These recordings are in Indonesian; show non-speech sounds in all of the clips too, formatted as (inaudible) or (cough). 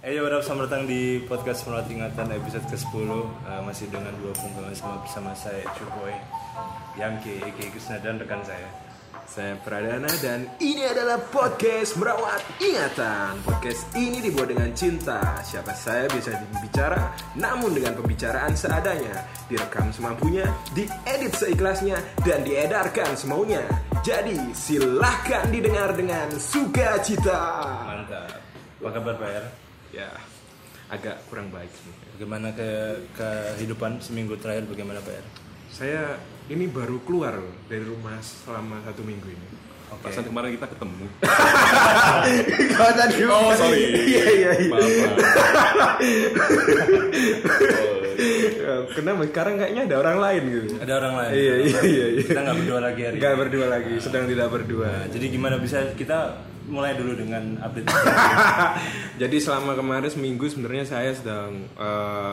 Eh, ya, udah selamat datang di podcast Merawat Ingatan episode ke-10 uh, Masih dengan dua penggawa sama bersama saya Cuboy Yangke, Eki Krisna dan rekan saya Saya Pradana dan ini adalah podcast Merawat Ingatan. Podcast ini dibuat dengan cinta. Siapa saya biasa bicara, namun dengan pembicaraan seadanya. Direkam semampunya, diedit seikhlasnya, dan diedarkan semaunya. Jadi silahkan didengar dengan sukacita. Mantap Apa kabar Pak Er? Ya, agak kurang baik sih. Bagaimana ke kehidupan seminggu terakhir bagaimana Pak Er? Saya ini baru keluar dari rumah selama satu minggu ini. Oke Perasaan kemarin kita ketemu. (laughs) Tadi Oh, sorry. Iya iya iya. (laughs) Oh, Kenapa? Sekarang kayaknya ada orang lain gitu. Ada orang lain? Iya iya iya. iya. Kita nggak berdua lagi hari Nggak berdua lagi, sedang tidak berdua. Nah, Jadi gimana bisa kita mulai dulu dengan update. (laughs) Jadi selama kemarin seminggu sebenarnya saya sedang eh,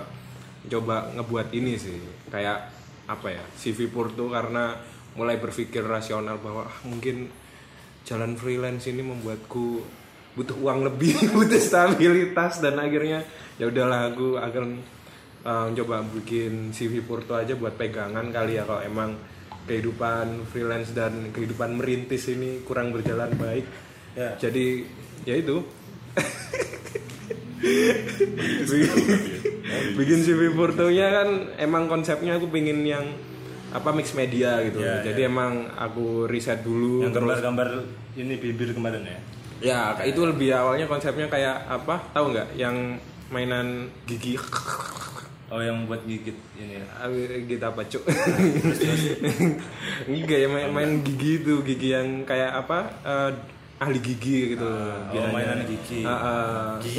coba ngebuat ini sih, kayak apa ya, CV Porto karena mulai berpikir rasional bahwa ah, mungkin jalan freelance ini membuatku butuh uang lebih, (laughs) butuh stabilitas. Dan akhirnya ya udahlah aku akan eh, coba bikin CV Porto aja buat pegangan kali ya kalau emang kehidupan freelance dan kehidupan merintis ini kurang berjalan baik. Ya. Jadi ya itu. (laughs) Bikin CV Portonya kan emang konsepnya aku pingin yang apa mix media gitu. Ya, Jadi emang aku riset dulu Yang terus gambar-gambar ini bibir kemarin ya? Ya kayak itu lebih awalnya konsepnya kayak apa? Tahu nggak? Yang mainan gigi. Oh yang buat gigit ini ya? Gitu apa cuk? Enggak (laughs) ya main, main gigi itu gigi yang kayak apa? Eh, ahli gigi gitu. Oh biasanya. mainan gigi. Ah, ah. Gigi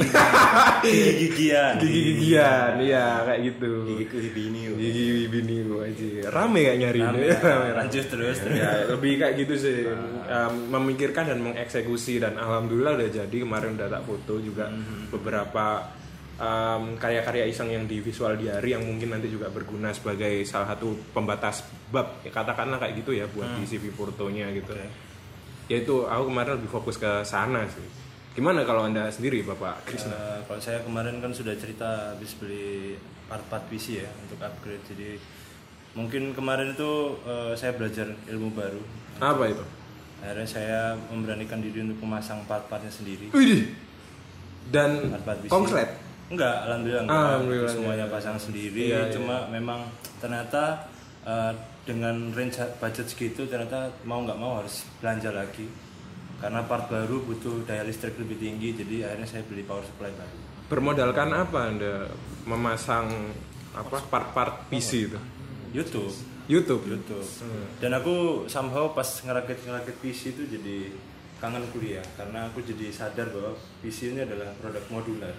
Gigi-gigian (laughs) gigi gigian iya kayak gitu. Gigi bini gigi bini aja rame kayak nyari Rame, ini rame, rame. lanjut terus terus. ya lebih kayak gitu sih. Um, memikirkan dan mengeksekusi dan alhamdulillah udah jadi. Kemarin udah tak foto juga beberapa um, karya-karya iseng yang di visual diary yang mungkin nanti juga berguna sebagai salah satu pembatas bab Ya, katakanlah kayak gitu ya buat di CV Portonya gitu. Oke. Ya itu aku kemarin lebih fokus ke sana sih. Gimana kalau anda sendiri bapak Krisna? Eh, kalau saya kemarin kan sudah cerita habis beli part-part PC ya untuk upgrade. Jadi mungkin kemarin itu eh, saya belajar ilmu baru. Apa itu? Akhirnya saya memberanikan diri untuk memasang part-partnya sendiri. Widih. dan part-part PC konslet? Enggak alhamdulillah enggak. Alhamdulillah, semuanya iya. pasang sendiri. Iya, iya. cuma memang ternyata eh, dengan range budget segitu ternyata mau nggak mau harus belanja lagi. Karena part baru butuh daya listrik lebih tinggi jadi akhirnya saya beli power supply baru. Bermodalkan apa anda memasang apa part-part PC itu? YouTube. YouTube? YouTube. Dan aku somehow pas ngerakit ngerakit PC itu jadi kangen kuliah karena aku jadi sadar bahwa PC ini adalah produk modular.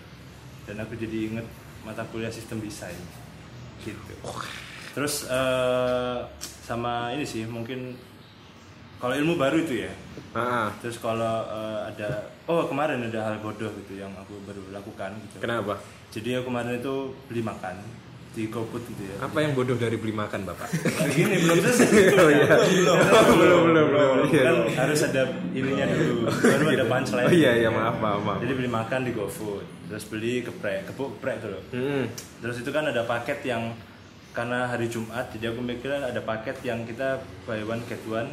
Dan aku jadi inget mata kuliah sistem desain. Gitu terus eh, sama ini sih mungkin kalau ilmu baru itu ya ah terus kalau eh, ada oh kemarin ada hal bodoh gitu yang aku baru lakukan gitu kenapa jadi aku kemarin itu beli makan di GoFood gitu ya apa yang bodoh dari beli makan bapak Begini belum (laughs) selesai. Oh, iya. belum, belum, belum, (laughs) belum. Iya. Kan harus ada ininya dulu. (laughs) Baru ada punchline. oh iya iya maaf maaf maaf Jadi beli makan di GoFood, terus beli geprek, kepuk geprek tuh loh. Hmm. Terus itu kan ada paket yang karena hari Jumat, jadi aku mikir ada paket yang kita buy one get one,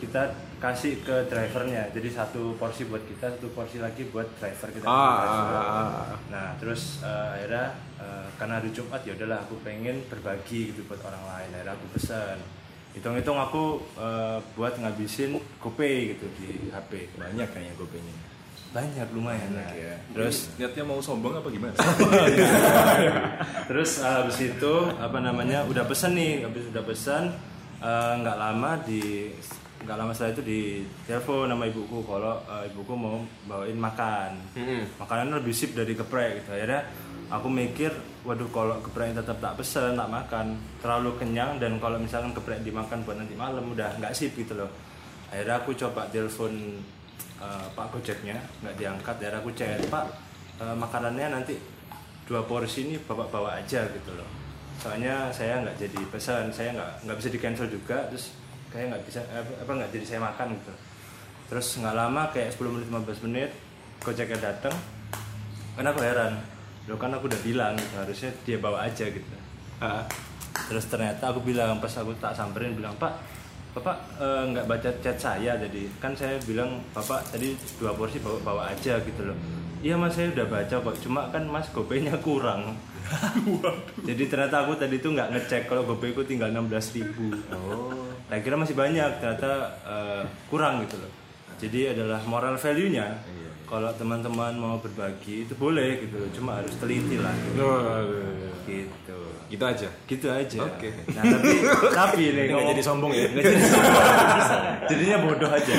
kita kasih ke drivernya. Jadi satu porsi buat kita, satu porsi lagi buat driver kita. Ah, ah, ah, ah. Nah terus eh, akhirnya eh, karena hari Jumat ya udahlah aku pengen berbagi gitu buat orang lain. Akhirnya aku pesan. Hitung-hitung aku eh, buat ngabisin GoPay gitu di HP. Banyak kayaknya gopenya. Banyak lumayan. Nah, Ya. Terus niatnya mau sombong apa gimana? (laughs) terus eh, habis itu apa namanya udah pesen nih habis udah pesan eh, nggak lama di nggak lama setelah itu di telepon sama ibuku kalau eh, ibuku mau bawain makan Mm-mm. makanannya lebih sip dari geprek gitu akhirnya aku mikir waduh kalau geprek tetap tak pesen tak makan terlalu kenyang dan kalau misalkan geprek dimakan buat nanti malam udah nggak sip gitu loh akhirnya aku coba telepon eh, pak gojeknya nggak diangkat akhirnya aku chat pak eh, makanannya nanti dua porsi ini bapak bawa aja gitu loh. Soalnya saya nggak jadi pesan saya nggak nggak bisa di cancel juga terus kayak nggak bisa apa apa nggak jadi saya makan gitu. Terus nggak lama kayak 10 menit 15 menit gojeknya datang kan aku heran lo kan aku udah bilang gitu, harusnya dia bawa aja gitu. Ah, terus ternyata aku bilang pas aku tak samperin bilang pak bapak eh, nggak baca chat saya jadi kan saya bilang bapak tadi dua porsi bawa bawa aja gitu loh. Iya mas saya udah baca kok. Cuma kan mas gopaynya kurang. Jadi ternyata aku tadi tuh nggak ngecek kalau gopayku tinggal 16.000 ribu. Oh. Tak kira masih banyak ternyata eh, kurang gitu loh. Jadi adalah moral value nya kalau teman-teman mau berbagi itu boleh gitu loh. Cuma harus teliti lah. Oh, gitu gitu aja. gitu aja. Oke. Nah (laughs) tapi tapi nih Nggak ngomong jadi sombong ya? Nggak jadi (laughs) Jadinya bodoh aja.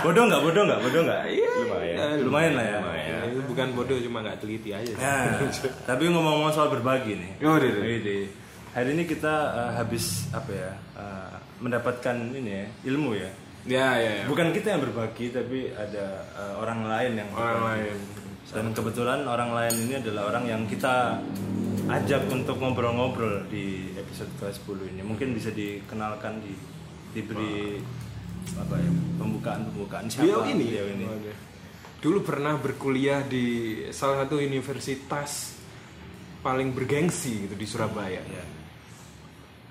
Bodoh nggak? Bodoh nggak? Bodoh nggak? Lumayan. Lumayan lah ya. Lumayan. Itu bukan bodoh cuma nggak teliti aja. Nah, (laughs) tapi ngomong-ngomong soal berbagi nih. Oh, iya, iya. Hari ini kita eh, habis apa ya? eh, mendapatkan ini ya, ilmu ya. Ya ya. ya. Bukan kita yang berbagi tapi ada eh, orang lain yang Orang berbagi. lain. Dan kebetulan orang lain ini adalah orang yang kita ajak untuk ngobrol-ngobrol di episode ke-10 ini. Mungkin bisa dikenalkan di diberi apa ya? Pembukaan-pembukaan siapa Beliau ini. beliau ini. Dulu pernah berkuliah di salah satu universitas paling bergengsi gitu di Surabaya. Ya.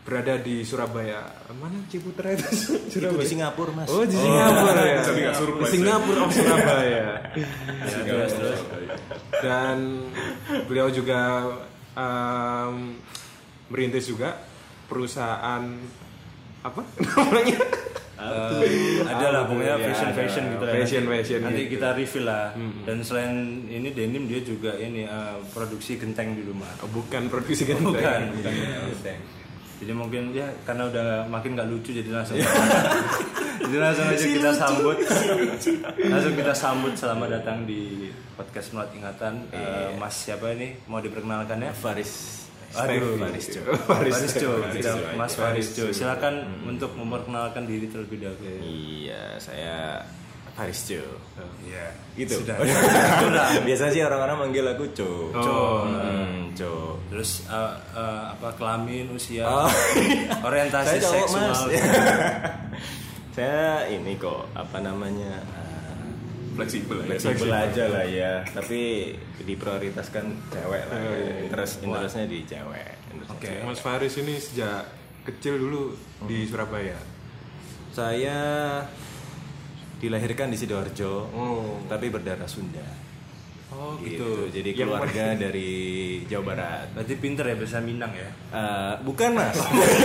Berada di Surabaya. Mana Ciputra itu? Itu di Singapura mas. Oh, di Singapura ya. Jadi nggak surprise, Di Singapura of Surabaya. Ya, terus terus Dan beliau juga em, merintis juga perusahaan apa? (laughs) Namanya? Eh, ada lah pokoknya Ya, fashion fashion gitu. Fashion, nanti, fashion nanti gitu. kita reveal lah. Dan selain ini denim dia juga ini eh, produksi genteng di rumah. Oh, bukan produksi genteng. bukan. Bukan genteng. Jadi mungkin ya karena udah makin nggak lucu jadi langsung (laughs) jadi langsung aja kita sambut langsung kita sambut selamat datang di podcast Melat Ingatan Eh, Mas siapa ini mau diperkenalkan ya Faris. Aduh, Faris Jo. Faris Jo, Jo. Mas Faris Jo. Silakan untuk memperkenalkan diri terlebih dahulu. Iya, saya Faris Jo. Iya. Gitu. Sudah. (laughs) Biasa sih orang-orang manggil aku Co. Co. Hmm, Co. Terus eh, eh, apa kelamin, usia, Oh. orientasi Saya cowok, seksual. Mas. (laughs) saya ini kok apa namanya eh, fleksibel ya. fleksibel aja lah ya tapi diprioritaskan cewek lah ya. interest interestnya di cewek Oke. cewek. Mas Faris ini sejak kecil dulu di Surabaya. saya dilahirkan di sidoarjo Oh. tapi berdarah Sunda Oh gitu. gitu. jadi Yang keluarga dari Jawa Barat Berarti pinter ya bahasa Minang ya. Eh, bukan mas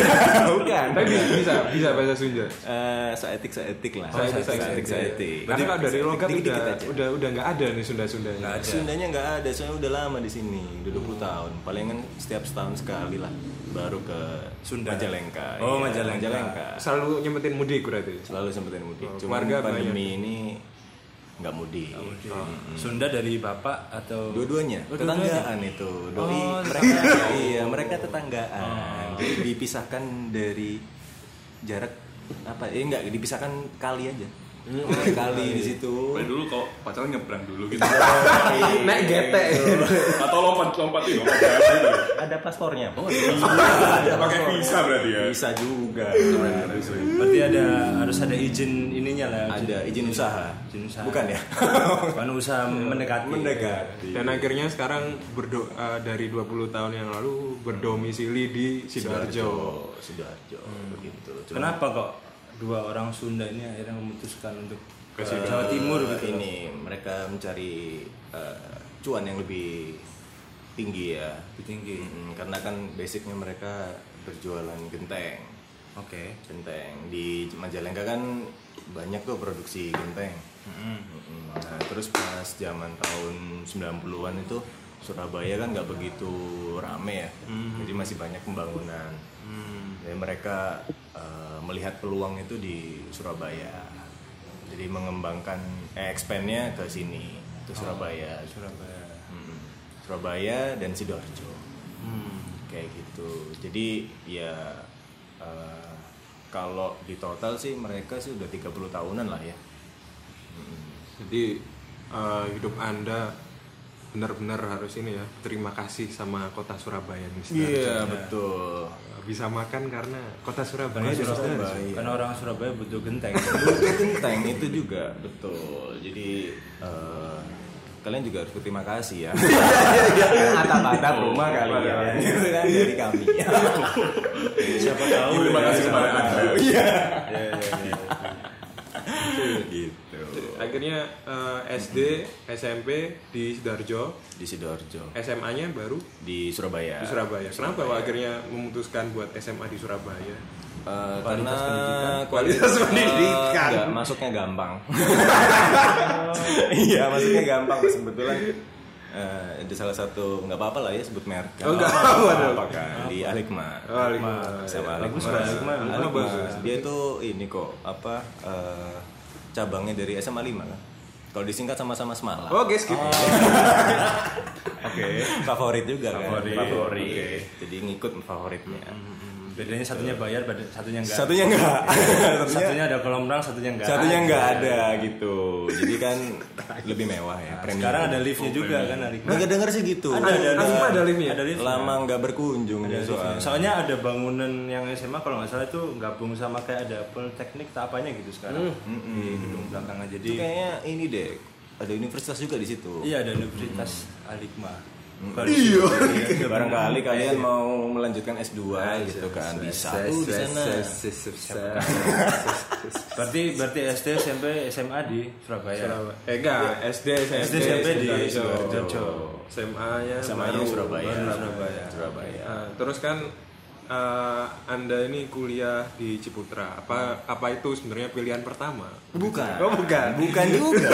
(laughs) bukan Tapi bisa bisa bahasa Sunda. Eh, seetik seetik lah Saetik, saetik. seetik seetik Berarti kalau dari logat udah, udah udah nggak ada nih Sunda-Sundanya. Nggak ada. Sundanya nggak ada, soalnya udah lama di sini, udah 20 tahun. Palingan setiap setahun sekali lah, baru ke Sunda. Majalengka. Oh, Iya, Majalengka. Majalengka. Selalu nyempetin mudik berarti. Selalu sempetin mudik. Oh, Cuma keluarga pandemi ini nggak mudik. Sunda dari bapak atau Dua-duanya, Oh, tetanggaan itu. Doi, Oh, mereka iya, mereka tetanggaan. Jadi dipisahkan dari jarak apa? Eh enggak, dipisahkan kali aja. Ada kali di situ. Paling dulu kalau pacaran nyebrang dulu gitu. (laughs) Naik getek. Atau lompat lompatin lompat gitu. Ada paspornya. Oh, Pakai visa berarti ya. Bisa juga. Berarti ada harus ada izin ininya lah. Ada izin usaha. Izin usaha. Bukan ya? (laughs) Bukan usaha mendekati. Mendekati. Dan akhirnya sekarang berdo eh, dari 20 tahun yang lalu berdomisili di Sidoarjo. Sidoarjo. Begitu. Cuma Kenapa kok dua orang Sunda ini akhirnya memutuskan untuk ke Ke Jawa Timur gitu? ini mereka mencari eh, cuan yang lebih tinggi ya. Lebih tinggi. Mm, karena kan basicnya mereka berjualan genteng. Oke. Genteng di Majalengka kan banyak tuh produksi genteng. Mm-mm. Nah, terus pas zaman tahun 90-an itu Surabaya kan nggak begitu rame ya. Jadi masih banyak pembangunan. Jadi mereka eh, melihat peluang itu di Surabaya. Jadi mengembangkan eh, expandnya ke sini, ke Surabaya. Surabaya. Mm. Surabaya dan Sidoarjo Hmm. kayak gitu jadi ya eh, kalau di total sih mereka sih udah 30 tahunan lah ya Jadi eh, hidup Anda benar-benar harus ini ya terima kasih sama kota Surabaya nih Sidoarjo. betul. Bisa makan karena kota Surabaya Karena Surabaya, Sidoarjo. karena orang Surabaya butuh genteng. (laughs) butuh genteng itu juga. Betul. Jadi eh, kalian juga harus berterima kasih ya. (laughs) Atap-atap rumah kalian gitu kan dari kami. Siapa tahu Terima ya, kasih kepada Anda. Iya. Ya, ya, ya. gitu Akhirnya eh, SD, SMP di Sidoarjo, di sidoarjo SMA-nya baru di Surabaya di Surabaya. Kenapa Pak akhirnya memutuskan buat SMA di Surabaya? Eh, Kualitas karena pendidikan. Kualitas pendidikan. nggak, masuknya gampang (laughs) iya masuknya gampang sebetulnya eh, ada salah satu nggak apa-apa lah ya sebut merek Oh, nggak apa kan di Alikma Oh, Alikma. sama Alikma. Alikma. Alikma. Alikma bagus. dia itu ini kok apa eh, cabangnya dari SMA 5 kan kalau disingkat sama-sama Semalang Oke, skip. Oke. favorit juga Favorit. kan favorit Oke. jadi ngikut favoritnya bedanya satunya bayar satunya enggak. Satunya enggak. (laughs) Satunya ada kolam renang satunya enggak satunya nggak ada gitu. Jadi kan (laughs) lebih mewah ya premium. Sekarang ada liftnya juga kan hari nggak denger sih gitu. Ada ada Alikma ada. liftnya? ada liftnya. lama nggak berkunjung Ada ya liftnya. soal soalnya ada bangunan yang SMA kalau nggak salah itu gabung sama kayak ada politeknik tak apanya gitu sekarang. Di gedung belakangnya. Jadi itu kayaknya ini deh ada universitas juga di situ. Iya ada Universitas Alikma iya. barangkali kalian mau melanjutkan S2 gitu kan. bisa di sana. berarti berarti SD SMP SMA di Surabaya? Eh enggak, SD, SMP, SD, SMP di Sidoarjo. Sidoarjo. SMA-nya sama baru Surabaya. Surabaya. Surabaya. Nah, terus kan eh, Anda ini kuliah di Ciputra. Apa apa itu sebenarnya pilihan pertama? bukan Oh, bukan. bukan juga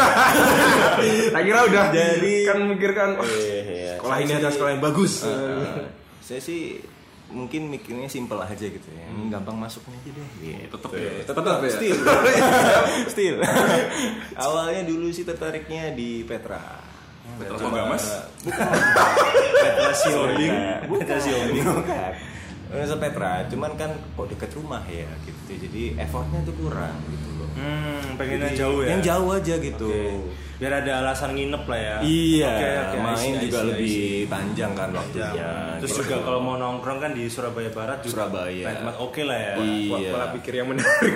(laughs) Tak kira udah Jadi- kan memikirkan wah, Iya, iya. sekolah Saya ini sih- ada sekolah yang bagus. Eh, saya sih mungkin mikirnya simpel aja gitu ya Ini gampang masuknya aja deh gitu. Tetep ya. Tetap ya? still (laughs) still (laughs) awalnya dulu sih tertariknya di Petra Petra Ponggamas? Petra Sioling Petra Sioling bukan Universitas Petra cuman kan kok deket rumah ya gitu jadi effortnya tuh kurang gitu loh hmm pengen yang jauh ya yang jauh aja gitu Oke. biar ada alasan nginep lah ya iya Oke, oke, I main see, I juga see, I lebih see. panjang kan Panjang. waktunya terus gitu. juga kalau mau nongkrong kan di Surabaya Barat juga Surabaya. oke lah ya Iya. Pola pikir yang menarik.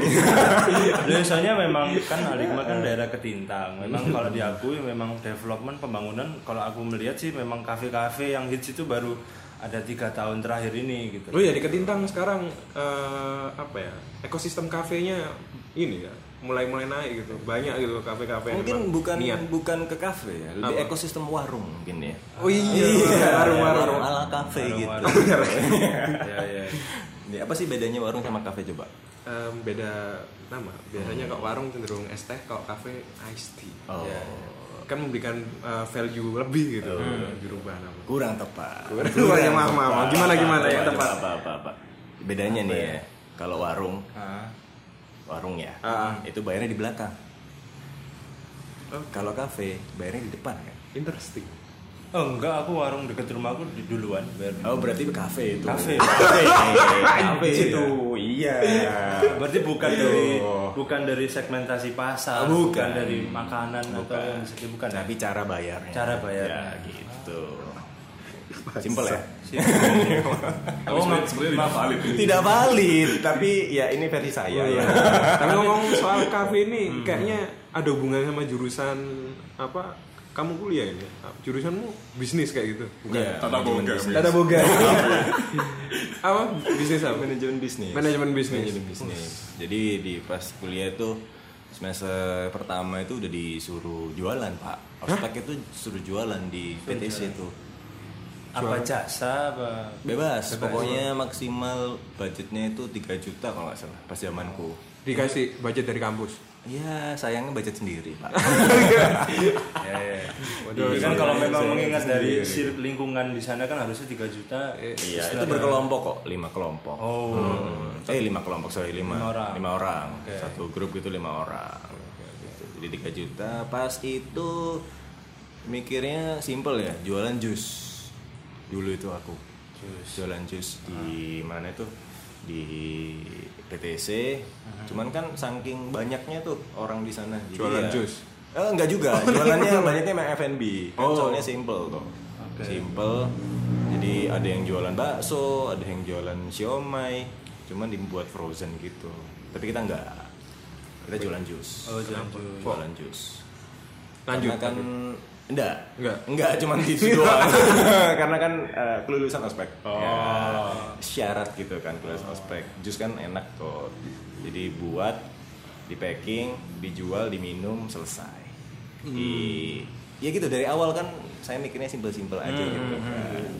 (laughs) Dan soalnya memang kan Alikma kan daerah ketintang. Memang kalau diakui memang development pembangunan kalau aku melihat sih memang kafe-kafe yang hits itu baru ada tiga tahun terakhir ini gitu. Oh iya di Ketintang sekarang eh, apa ya ekosistem kafenya ini ya mulai mulai naik gitu banyak gitu kafe-kafe yang mungkin bukan niat. bukan ke kafe ya lebih Apa? ekosistem warung mungkin ya Oh iya, warung-warung. warung ala kafe gitu Warung-warung. ya, ya. Ini apa sih bedanya warung sama kafe coba Em, beda nama biasanya kalau warung cenderung es teh kalau kafe iced tea Oh. Ya. Kan memberikan eh, value lebih gitu dirubah nama kurang tepat. Kurang yang maaf, maaf, maaf. Gimana, gimana? Yang Coba, tepat? apa apa apa? Bedanya nih ya? kalau warung. Ah. warung ya Ah. itu bayarnya di belakang. Oh. kalau kafe bayarnya di depan kan interesting Oh enggak, aku warung deket rumahku di duluan. bayar oh berarti kafe itu? Kafe. kafe. (laughs) Kafe itu iya. Berarti bukan dari bukan dari segmentasi pasar, Oh, bukan. bukan dari makanan atau yang seperti bukan. ya? tapi cara bayarnya. Cara bayarnya. ya, gitu. Simpel ya? Tapi sebenarnya sebenarnya tidak valid. tidak valid tapi ya ini versi saya ya. Tapi ngomong soal kafe ini kayaknya ada hubungannya sama jurusan apa kamu kuliah ini jurusanmu bisnis kayak gitu. Bukan Iya, Tata boga. Tata boga. (laughs) Apa? Bisnis apa? Manajemen bisnis. Manajemen bisnis. Manajemen bisnis. Jadi di pas kuliah itu semester pertama itu udah disuruh jualan pak. Ospek itu suruh jualan di PTC itu. Apa jasa apa? Bebas. Pokoknya maksimal budgetnya itu 3 juta kalau nggak salah pas zamanku. Dikasih budget dari kampus ya sayangnya budget sendiri pak (laughs) ya, ya. Waduh, Jadi kan iya, kalau iya, memang mengingat dari sir- lingkungan di sana kan harusnya 3 juta. iya itu berkelompok kok lima kelompok Oh. Hmm. eh lima kelompok sorry lima Lima orang. lima orang Oke. satu grup itu lima orang Gitu. jadi 3 juta pas itu mikirnya simple ya jualan jus dulu itu aku jualan jus di mana itu di PTC cuman kan saking banyaknya tuh orang di sana. Jadi Jualan ya- jus? Eh, enggak juga. Jualannya banyaknya emang F&B kan Oh. soalnya simple tuh. Oke. simple. Jadi ada yang jualan bakso ada yang jualan siomay. Cuman dibuat frozen gitu. Tapi kita enggak. Kita jualan jus. Oh, jualan jus. jualan jus. Lanjut, Karena kan Enggak. Enggak? Enggak, cuma (laughs) gitu doang. (laughs) Karena kan eh, kelulusan ospek. Oh. Ya, syarat gitu kan kelulusan ospek. Jus kan enak kok. Jadi buat, di packing, dijual, diminum, selesai. Di ya gitu dari awal kan saya mikirnya simpel-simpel aja gitu. kan.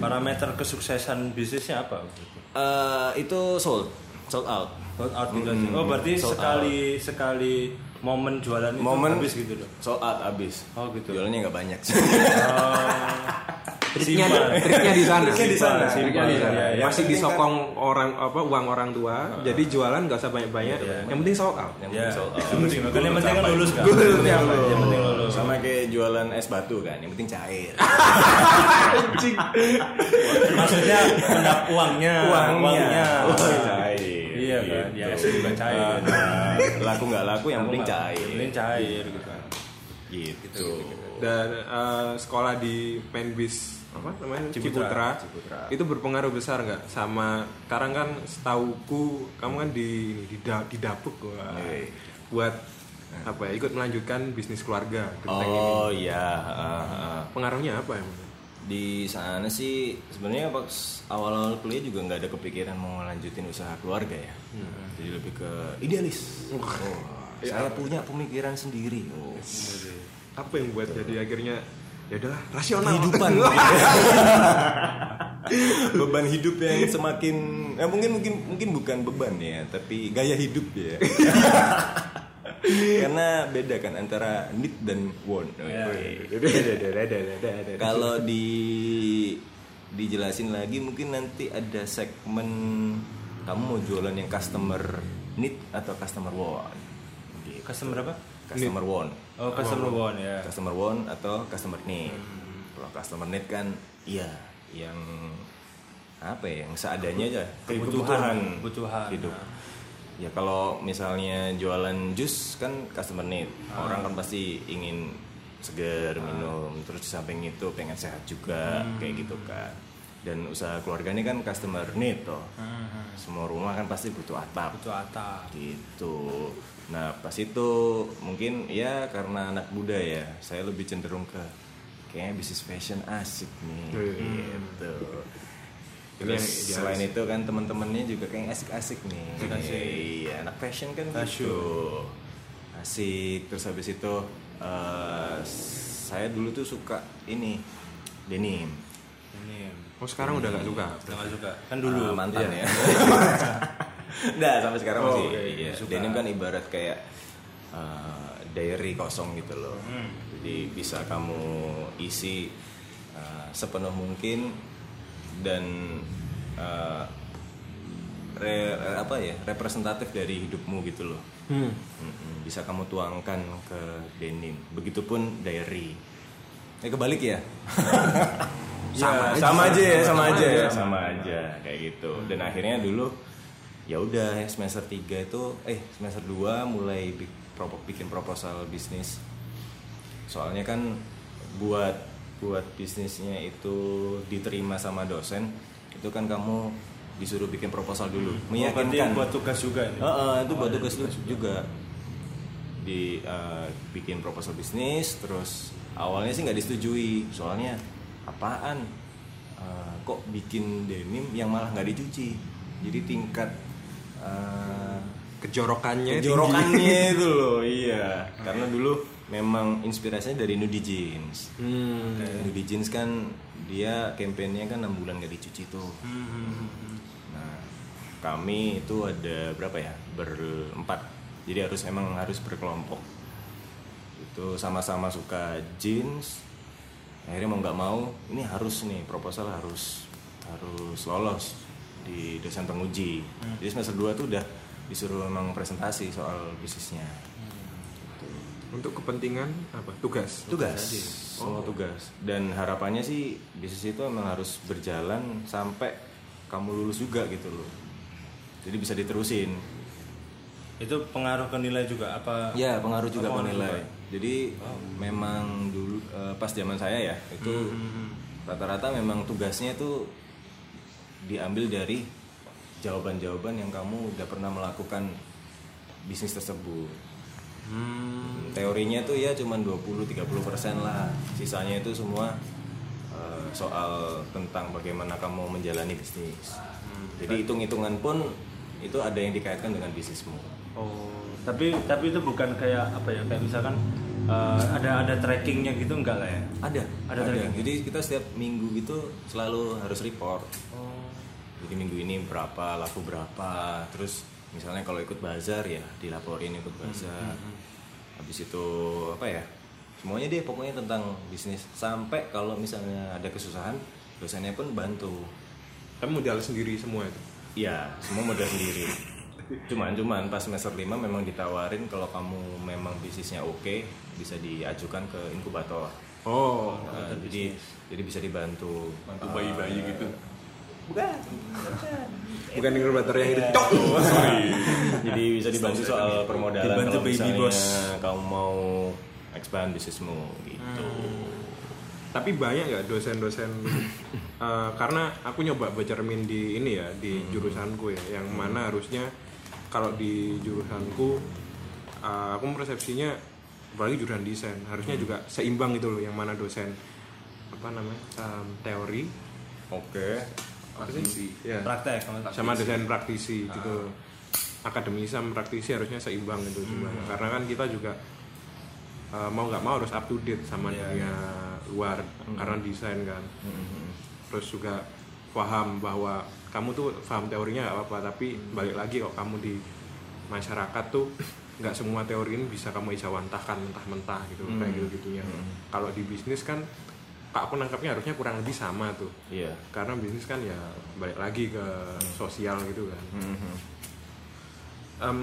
parameter kesuksesan bisnisnya apa Eh, itu sold, sold out. Sold out gitu Mm-mm. aja. oh berarti Sold sekali sekali momen jualan itu Momen habis gitu loh Sold out abis. Oh, gitu. Jualannya nggak banyak. (laughs) Triknya, Simpan. triknya di sana. Triknya di sana. Triknya di sana. Iya, iya. Masih disokong orang apa uang orang tua. Jadi jualan nggak usah banyak-banyak. Yang penting sold out. Yang ya penting sold out. yang penting kan yang penting kan lulus kan Yang penting yang lulus. penting lulus Sama kayak jualan es batu kan, yang penting cair. (laughs) maksudnya pendap uangnya Uangnya, Uang cair. Iya kan ya Gitu. es juga cair Nah, laku nggak laku yang penting cair. yang penting cair gitu Gitu. Dan eh, sekolah di Penbis apa namanya Ciputra. Ciputra, itu berpengaruh besar nggak sama sekarang kan setauku kamu kan di ini, di, da- didapuk wah. Oke. buat apa ya ikut melanjutkan bisnis keluarga Oh iya, ah, ah. pengaruhnya apa emang di sana sih sebenarnya pas awal-awal kuliah juga nggak ada kepikiran mau lanjutin usaha keluarga ya. Jadi lebih ke idealis. Oh, saya punya pemikiran sendiri. Oh. apa yang buat jadi akhirnya ya udahlah rasional kehidupan (laughs) beban hidup yang semakin ya mungkin mungkin mungkin bukan beban ya tapi gaya hidup ya (laughs) karena beda kan antara need dan want kalau di dijelasin lagi mungkin nanti ada segmen kamu mau jualan yang customer need atau customer want Gitu. customer apa? Customer want oh customer one ya. Customer want atau customer need. Kalau customer need kan iya yang apa ya yang seadanya aja. Kebutuhan, kebutuhan. hidup. Ya kalau misalnya jualan jus kan customer need. Orang kan pasti ingin segar minum terus di samping itu pengen sehat juga kayak gitu kan. Dan usaha keluarga ini kan customer need toh. Semua rumah kan pasti butuh atap. Itu atap. Gitu. Nah pas itu mungkin ya karena anak muda ya saya lebih cenderung ke kayaknya bisnis fashion asik nih. Gitu Yang Terus idealis. selain itu kan teman-temannya juga kayak asik-asik nih iya anak fashion kan gitu asik terus habis itu eh, saya dulu tuh suka ini denim ini oh sekarang udah nggak suka nggak suka kan dulu Ah, mantan ya. (laughs) Nggak, sampai sekarang Oh, masih. oke, iya. suka. Denim kan ibarat kayak uh, diary kosong gitu loh. Jadi bisa kamu isi uh, sepenuh mungkin dan uh, re- apa ya representatif dari hidupmu gitu loh. Hmm. Bisa kamu tuangkan ke denim. Begitupun diary. Eh kebalik ya? (laughs) sama, sama aja ya, sama aja ya, sama aja kayak gitu. Dan akhirnya dulu ya udah ya semester 3 itu eh semester 2 mulai bikin proposal bisnis. Soalnya kan buat buat bisnisnya itu diterima sama dosen, itu kan kamu disuruh bikin proposal dulu. oh, berarti Meyakinkan. buat tugas juga ini? Heeh, itu buat tugas lu juga. di eh, bikin proposal bisnis terus awalnya sih nggak disetujui. Soalnya apaan? Eh, kok bikin denim yang malah nggak dicuci? Jadi tingkat eh, kejorokannya kejorokannya itu loh iya. Karena dulu memang inspirasinya dari nudie jeans Hmm. nudie jeans kan dia kampanyenya kan enam bulan nggak dicuci tuh Nah, kami itu ada berapa ya? Berempat. Jadi harus emang harus berkelompok. Itu sama-sama suka jeans. Akhirnya mau nggak mau, ini harus nih proposal harus harus lolos di dosen penguji. Jadi semester 2 tuh udah disuruh emang presentasi soal bisnisnya. Untuk kepentingan apa tugas Tugas, semua tugas. Dan harapannya sih bisnis itu emang harus berjalan sampai kamu lulus juga gitu loh. Jadi bisa diterusin. itu pengaruh ke nilai juga apa Ya pengaruh juga ke nilai. juga? Jadi memang dulu eh, pas zaman saya ya itu rata-rata memang tugasnya itu diambil dari jawaban-jawaban yang kamu udah pernah melakukan bisnis tersebut. Hmm, Teorinya tuh ya cuman 20-30% lah. Sisanya itu semua eh, soal tentang bagaimana kamu menjalani bisnis. Jadi hitung-hitungan pun itu ada yang dikaitkan dengan bisnismu. Oh, tapi tapi itu bukan kayak apa ya? Kayak misalkan eh, ada ada trackingnya gitu enggak lah ya? Ada, Ada tracking. Jadi kita setiap minggu gitu selalu harus report. Oh. Jadi minggu ini berapa, laku berapa, terus misalnya kalau ikut bazar ya dilaporin ikut bazar. Habis itu apa ya? Semuanya deh pokoknya tentang bisnis. Sampai kalau misalnya ada kesusahan, dosennya pun bantu. Kamu modal sendiri semua itu. Iya, semua modal sendiri. Cuman cuman pas semester 5 memang ditawarin kalau kamu memang bisnisnya oke, bisa diajukan ke inkubator. Oh, Nah, jadi jadi bisa dibantu. Bantu bayi-bayi gitu. Bukan. bukan inkubator yang itu. Jadi bisa dibantu soal permodalan Dibantu kalau baby boss. kamu mau expand bisnismu gitu. Tapi banyak nggak dosen-dosen? (laughs) Eh, karena aku nyoba baca cermin di ini ya di jurusanku ya, yang mana harusnya kalau di jurusanku eh, aku persepsinya apalagi jurusan desain harusnya juga seimbang gitu loh, yang mana dosen apa namanya em, teori. Oke. Sih? Ya, Praktek sama dosen praktisi gitu. Akademisi sama praktisi harusnya seimbang itu sebenarnya karena kan kita juga uh, mau nggak mau harus up to date sama dunia luar karena desain kan. Terus juga paham bahwa kamu tuh paham teorinya nggak apa-apa tapi balik lagi kok kamu di masyarakat tuh nggak semua teori ini bisa kamu isawantahkan mentah-mentah gitu kayak gitu gitunya kalau di bisnis kan aku nangkapnya harusnya kurang lebih sama tuh Iya. karena bisnis kan ya balik lagi ke sosial gitu kan Mhm. Em,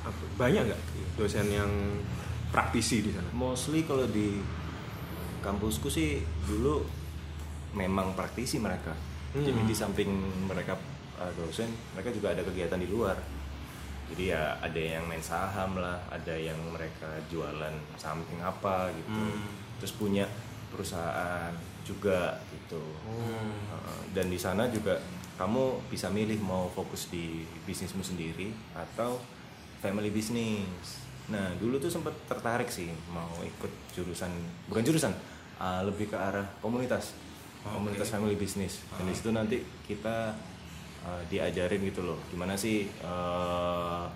apa- banyak nggak dosen yang praktisi di sana Mostly kalau di kampusku sih dulu memang praktisi mereka. Jadi di samping mereka uh, dosen, mereka juga ada kegiatan di luar. Jadi ya ada yang main saham lah, ada yang mereka jualan something apa gitu. Terus punya perusahaan juga gitu. Uh, dan di sana juga kamu bisa milih mau fokus di bisnismu sendiri atau family business. Nah dulu tuh sempat tertarik sih mau ikut jurusan bukan jurusan uh, lebih ke arah komunitas komunitas family business. Dan di situ nanti kita uh, diajarin gitu loh gimana sih uh,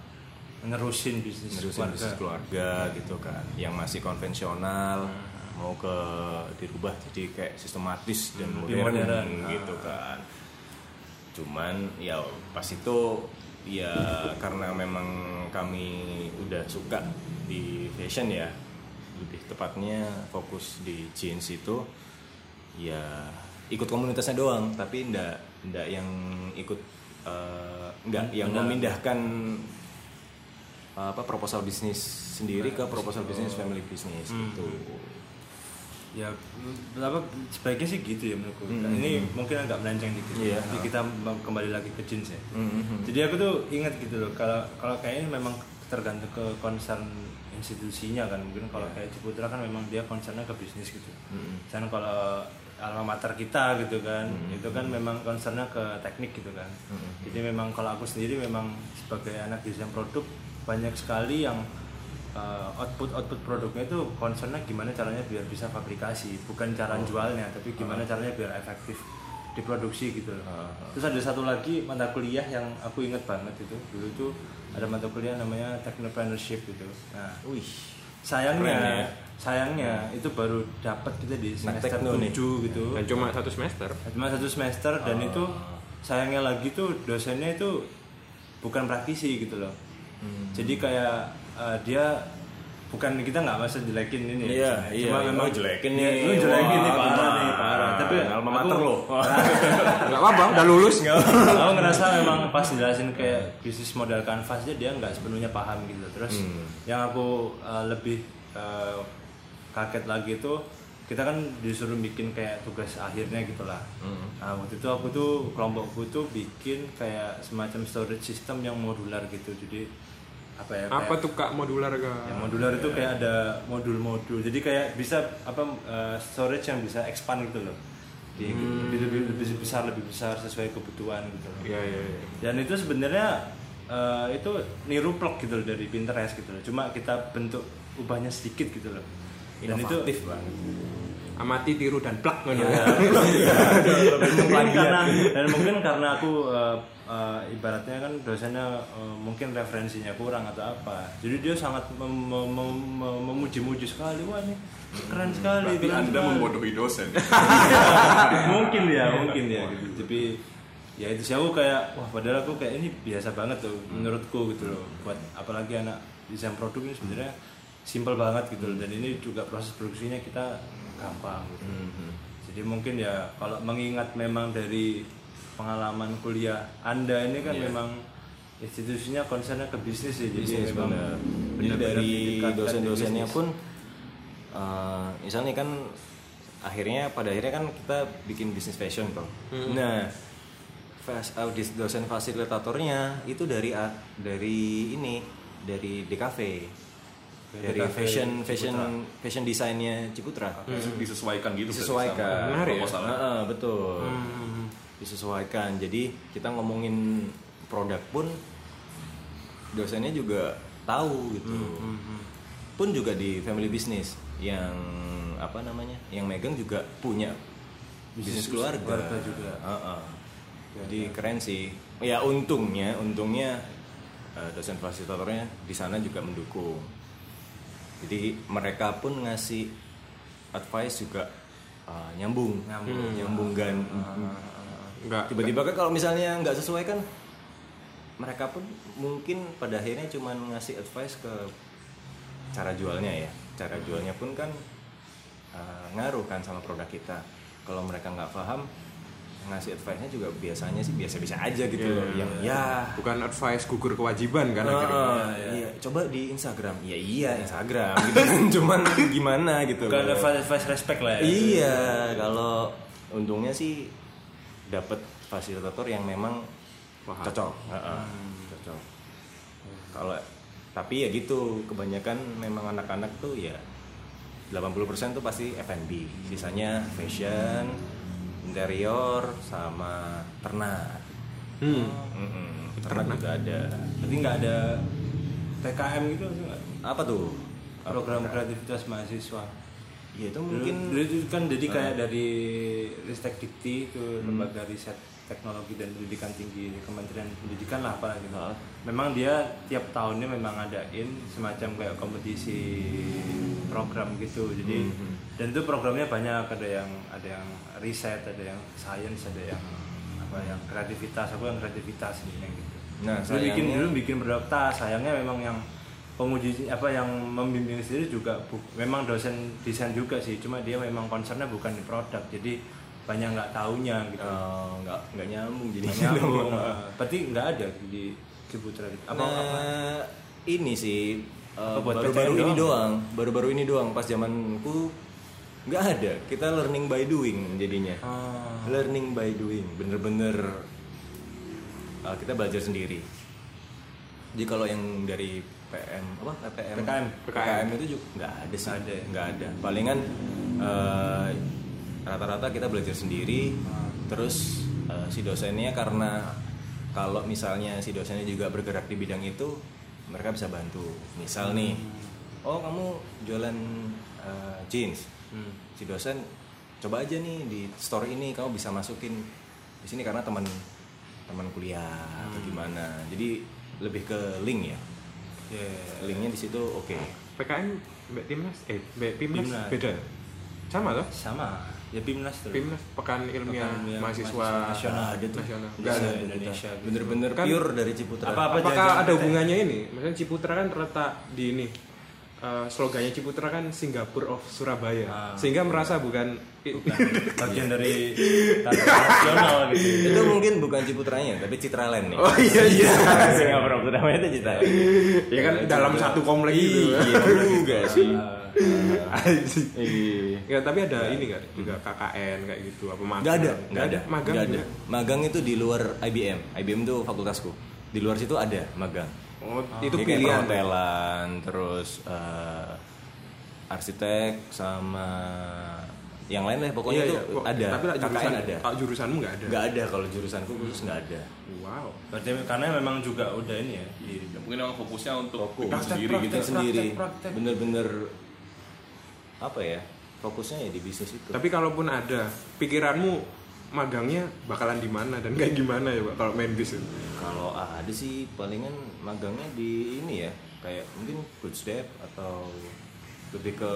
nerusin bisnis nerusin keluarga. bisnis keluarga gitu kan yang masih konvensional mau ke dirubah jadi kayak sistematis dan lebih modern, modern. gitu kan cuman ya pas itu ya karena memang kami udah suka di fashion ya lebih tepatnya fokus di jeans itu ya ikut komunitasnya doang tapi ndak ndak yang ikut eh, nggak yang Benar. memindahkan apa proposal bisnis sendiri ke proposal bisnis family bisnis gitu. Ya mm, apa sebaiknya sih gitu ya menurutku. Ini mungkin agak melenceng dikit Iya. Jadi kita kembali lagi ke jeans ya. Mhm. jadi aku tuh ingat gitu loh kalau kalau kayaknya memang tergantung ke concern institusinya kan. Mungkin kalau kayak Ciputra kan memang dia concernnya ke bisnis gitu. Dan kalau alma mater kita gitu kan itu kan memang concernnya ke teknik gitu kan. Jadi memang kalau aku sendiri memang sebagai anak desain produk banyak sekali yang uh, output output produknya itu concernnya gimana caranya biar bisa fabrikasi bukan cara jualnya tapi gimana caranya biar efektif diproduksi gitu loh. Terus ada satu lagi mata kuliah yang aku inget banget itu dulu itu ada mata kuliah namanya technopreneurship gitu. Nah, Wih, sayangnya Keren ya. sayangnya itu baru dapat kita di Anak semester nih. 7 gitu. dan cuma satu semester Cuma satu semester dan Ah. itu sayangnya lagi tuh dosennya itu bukan praktisi gitu loh. Hmm. Jadi kayak uh, dia bukan kita nggak masa jelekin ini Iya, ya. iya. Cuma memang Oh, jelekin Iya, nih. Lu jelekin Wah, nih parah nih parah. Tapi Alma mater lo. (laughs) nggak apa-apa udah lulus aku ngerasa memang pas jelasin kayak bisnis model kanvas aja dia nggak sepenuhnya paham gitu terus Hmm. yang aku uh, lebih uh, kaget lagi itu kita kan disuruh bikin kayak tugas akhirnya gitulah Hmm. nah waktu itu aku tuh kelompokku tuh bikin kayak semacam storage system yang modular gitu jadi apa ya apa kayak- tuh kak modular kak? Yang modular itu kayak ada modul-modul. Jadi kayak bisa apa uh, storage yang bisa expand gitu loh. Di lebih, lebih lebih besar lebih besar sesuai kebutuhan gitu loh. Iya iya iya. dan itu sebenarnya eh, itu niru plug gitu loh dari Pinterest gitu loh. Cuma kita bentuk ubahnya sedikit gitu loh. Dan itu inovatif banget amati tiru dan plak ngono Iya. (laughs) ya. mungkin karena dan mungkin karena aku eh, eh, ibaratnya kan dosennya eh, mungkin referensinya kurang atau apa jadi dia sangat mem- mem- mem- mem- memuji-muji sekali wah ini keren sekali Berarti keren anda sekali. membodohi dosen. (laughs) mungkin ya mungkin ya gitu. tapi ya itu sih aku kayak wah padahal aku kayak ini biasa banget tuh menurutku gitu loh buat apalagi anak desain produk ini sebenarnya simple banget gitu loh dan ini juga proses produksinya kita gampang gitu jadi mungkin ya kalau mengingat memang dari pengalaman kuliah anda ini kan Iya. memang institusinya concernnya ke bisnis ya jadi bisnis memang bener. Jadi dari dosen-dosennya pun eh, misalnya kan akhirnya pada akhirnya kan kita bikin bisnis fashion toh. Nah, fas- eh, dosen fasilitatornya itu dari dari ini dari DKV. Dari fashion fashion Ciputra. fashion desainnya Ciputra. Disesuaikan gitu. Disesuaikan. sama Menarik ya? Heeh, betul. Disesuaikan. Jadi kita ngomongin produk pun dosennya juga tahu gitu. Pun juga di family business yang apa namanya? Yang megang juga punya bisnis Bisnis keluarga. keluarga juga. Heeh. Jadi keren sih. Ya untungnya, untungnya eh, dosen fasilitatornya di sana juga mendukung. Jadi mereka pun ngasih advice juga eh, nyambung, Nyambung. nyambung kan. Enggak. Tiba-tiba kan kalau misalnya nggak sesuai kan mereka pun mungkin pada akhirnya cuman ngasih advice ke cara jualnya ya. Cara jualnya pun kan eh, ngaruh kan sama produk kita. Kalau mereka nggak paham ngasih advice-nya juga biasanya sih biasa-biasa aja gitu Iya, loh. Yang ya bukan advice gugur kewajiban kan Ah, akhirnya. iya. coba di Instagram. Ya iya Instagram gitu. (laughs) Cuman gimana gitu. bukan loh. fast fast respect lah ya Iya, kalau untungnya sih dapat fasilitator yang memang Paham. cocok. Heeh, Cocok. Kalau tapi ya gitu, kebanyakan memang anak-anak tuh ya 80% tuh pasti F&B, sisanya fashion, interior sama ternak. Hmm. Mm-mm, ternak juga ada. Berarti nggak ada PKM gitu nggak? Apa tuh? Apa program ternak? kreativitas mahasiswa. Ya itu Mungkin dulu itu kan jadi kayak dari Ristek Dikti itu lembaga riset teknologi dan pendidikan tinggi Kementerian Pendidikan lah apa gitu. Ah. Memang dia tiap tahunnya memang ngadain semacam kayak kompetisi program gitu. Jadi dan itu programnya banyak ada yang ada yang riset, ada yang science, ada yang apa yang kreativitas, aku yang kreativitas ini gitu. Nah, dulu bikin dulu bikin produk tas, sayangnya memang yang penguji apa yang membimbing sendiri juga bu- memang dosen desain juga sih cuma dia memang concernnya bukan di produk jadi banyak nggak taunya gitu. Eh, nggak nggak nyambung jadi Nggak nyambung. Eh, berarti nggak ada di Ciputra apa nah, apa? ini sih eh, baru-baru PTN ini doang? baru-baru ini doang pas zamanku nggak ada. Kita learning by doing jadinya. Ah. learning by doing bener-bener. Eh, kita belajar sendiri. Jadi kalau yang dari PM apa? PPM PKM. PKM itu juga nggak ada sih. Nggak ada. Ada. Palingan eh, rata-rata kita belajar sendiri terus eh, si dosennya karena kalau misalnya si dosennya juga bergerak di bidang itu mereka bisa bantu misal nih oh kamu jualan eh, jeans Hmm. si dosen coba aja nih di store ini kamu bisa masukin di sini karena teman teman kuliah atau gimana jadi lebih ke link ya Ya, linknya di situ oke PKN Mbak Timnas eh Mbak Pimnas. beda. Sama loh. sama ya Pimnas terus Pimnas Pekan Ilmiah Pekan Ilmiah Mahasiswa Mahasiswa Nasional. ada tuh Nasional. Nggak Nggak ada. Indonesia bener-bener Kan- pure dari Ciputra Apa-apa Apakah jajan ada hubungannya ini? Misalnya Ciputra kan terletak di ini. Eh, slogannya Ciputra kan Singapore of Surabaya. Ah. Sehingga merasa bukan Bukan bagian dari (laughs) nasional gitu itu mungkin bukan Ciputranya tapi Citraland nih Oh iya iya. (laughs) Singapura namanya itu Citraland (laughs) ya kan dalam satu komplek gitu. iya juga sih Anjing. Iya. Ya, tapi ada ini nggak juga KKN kayak gitu apa magang? Nggak ada, Nggak ada. Magang Nggak ada. juga? Magang itu di luar IBM. IBM itu fakultasku. Di luar situ ada magang. Oh, itu Jadi kayak pilihan. perhotelan, terus eh, arsitek sama yang lain deh pokoknya itu Iya, Kok- ada Tapi lah KKN jurusan, ada ah, jurusanmu nggak ada. nggak ada kalau jurusanku khusus nggak ada Wow. Berarti karena memang juga udah ini ya. di- Ya, mungkin memang fokusnya untuk Fokus. itu sendiri gitu. Kita sendiri praktek. bener-bener apa ya fokusnya ya di bisnis itu Tapi kalaupun ada, pikiranmu magangnya bakalan di mana dan kayak gimana ya, Pak kalau main bis itu? kalau ada sih palingan magangnya di ini ya kayak mungkin good step atau lebih ke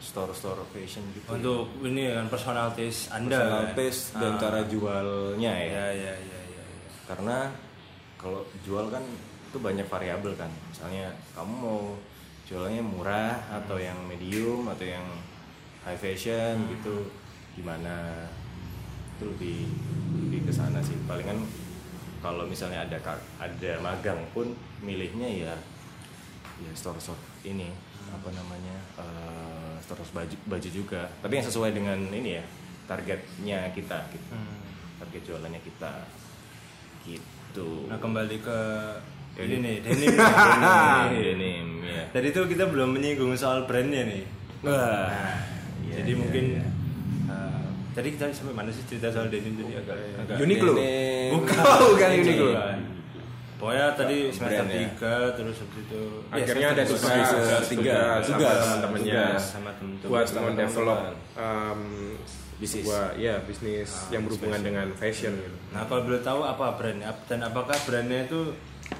store-store fashion gitu Untuk ini kan personal taste Anda. personal kan? taste dan Ah. cara jualnya ya Ya ya ya ya. ya. karena kalau jual kan itu banyak variabel kan misalnya kamu mau jualnya murah atau yang medium atau yang high fashion gitu gimana itu lebih lebih ke sana sih palingan kalau misalnya ada ada magang pun milihnya ya ya store store ini apa namanya eh, store baju baju juga tapi yang sesuai dengan ini ya targetnya kita gitu target jualannya kita gitu Nah kembali ke ini nih (laughs) denim. denim. denim ya Tadi itu kita belum menyinggung soal brandnya nih. wah iya, Jadi iya, mungkin iya. uh, tadi kita sampai mana sih cerita soal denim tadi agak agak Uniqlo. Denim. (laughs) Bukan, bukan Uniqlo. Bukan. Pokoknya tadi semester ya. 3 terus habis itu ya, Akhirnya ada semester tugas, tugas, tugas, tugas, sama tugas, teman-temannya tugas. sama temen-temen. buat sama mendevelop teman-teman. um, Bisnis. sebuah ya bisnis yang berhubungan dengan fashion gitu. Nah kalau boleh tahu apa brandnya dan apakah brandnya itu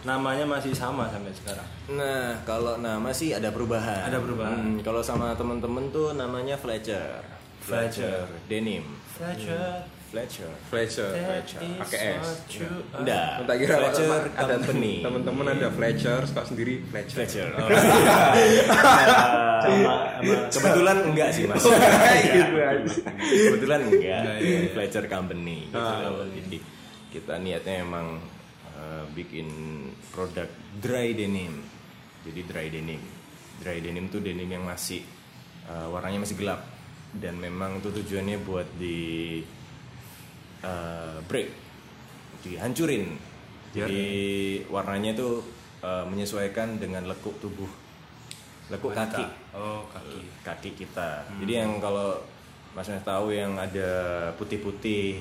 namanya masih sama sampai sekarang? Nah, kalau nama sih ada perubahan. Ada perubahan. Hmm, kalau sama temen-temen tuh namanya Fletcher. Fletcher. Denim. Fletcher. Fletcher. Fletcher, That is pakai S. Enggak. Tak kira Fletcher ada Company. teman-teman ada Fletcher, kok sendiri Fletcher. Fletcher. (laughs) Sama, sama Kebetulan enggak sih, Mas. Gitu aja. Kebetulan enggak. Iya, iya, iya. Fletcher Company gitu. Ah. Jadi kita niatnya emang uh, bikin produk dry denim. Jadi dry denim. Dry denim tuh denim yang masih uh, warnanya masih gelap dan memang tuh tujuannya buat di uh, break, dihancurin. Jadi warnanya tuh uh, menyesuaikan dengan lekuk tubuh, lekuk kaki Oh kaki. kaki kita. Jadi yang kalau Mas tahu yang ada putih-putih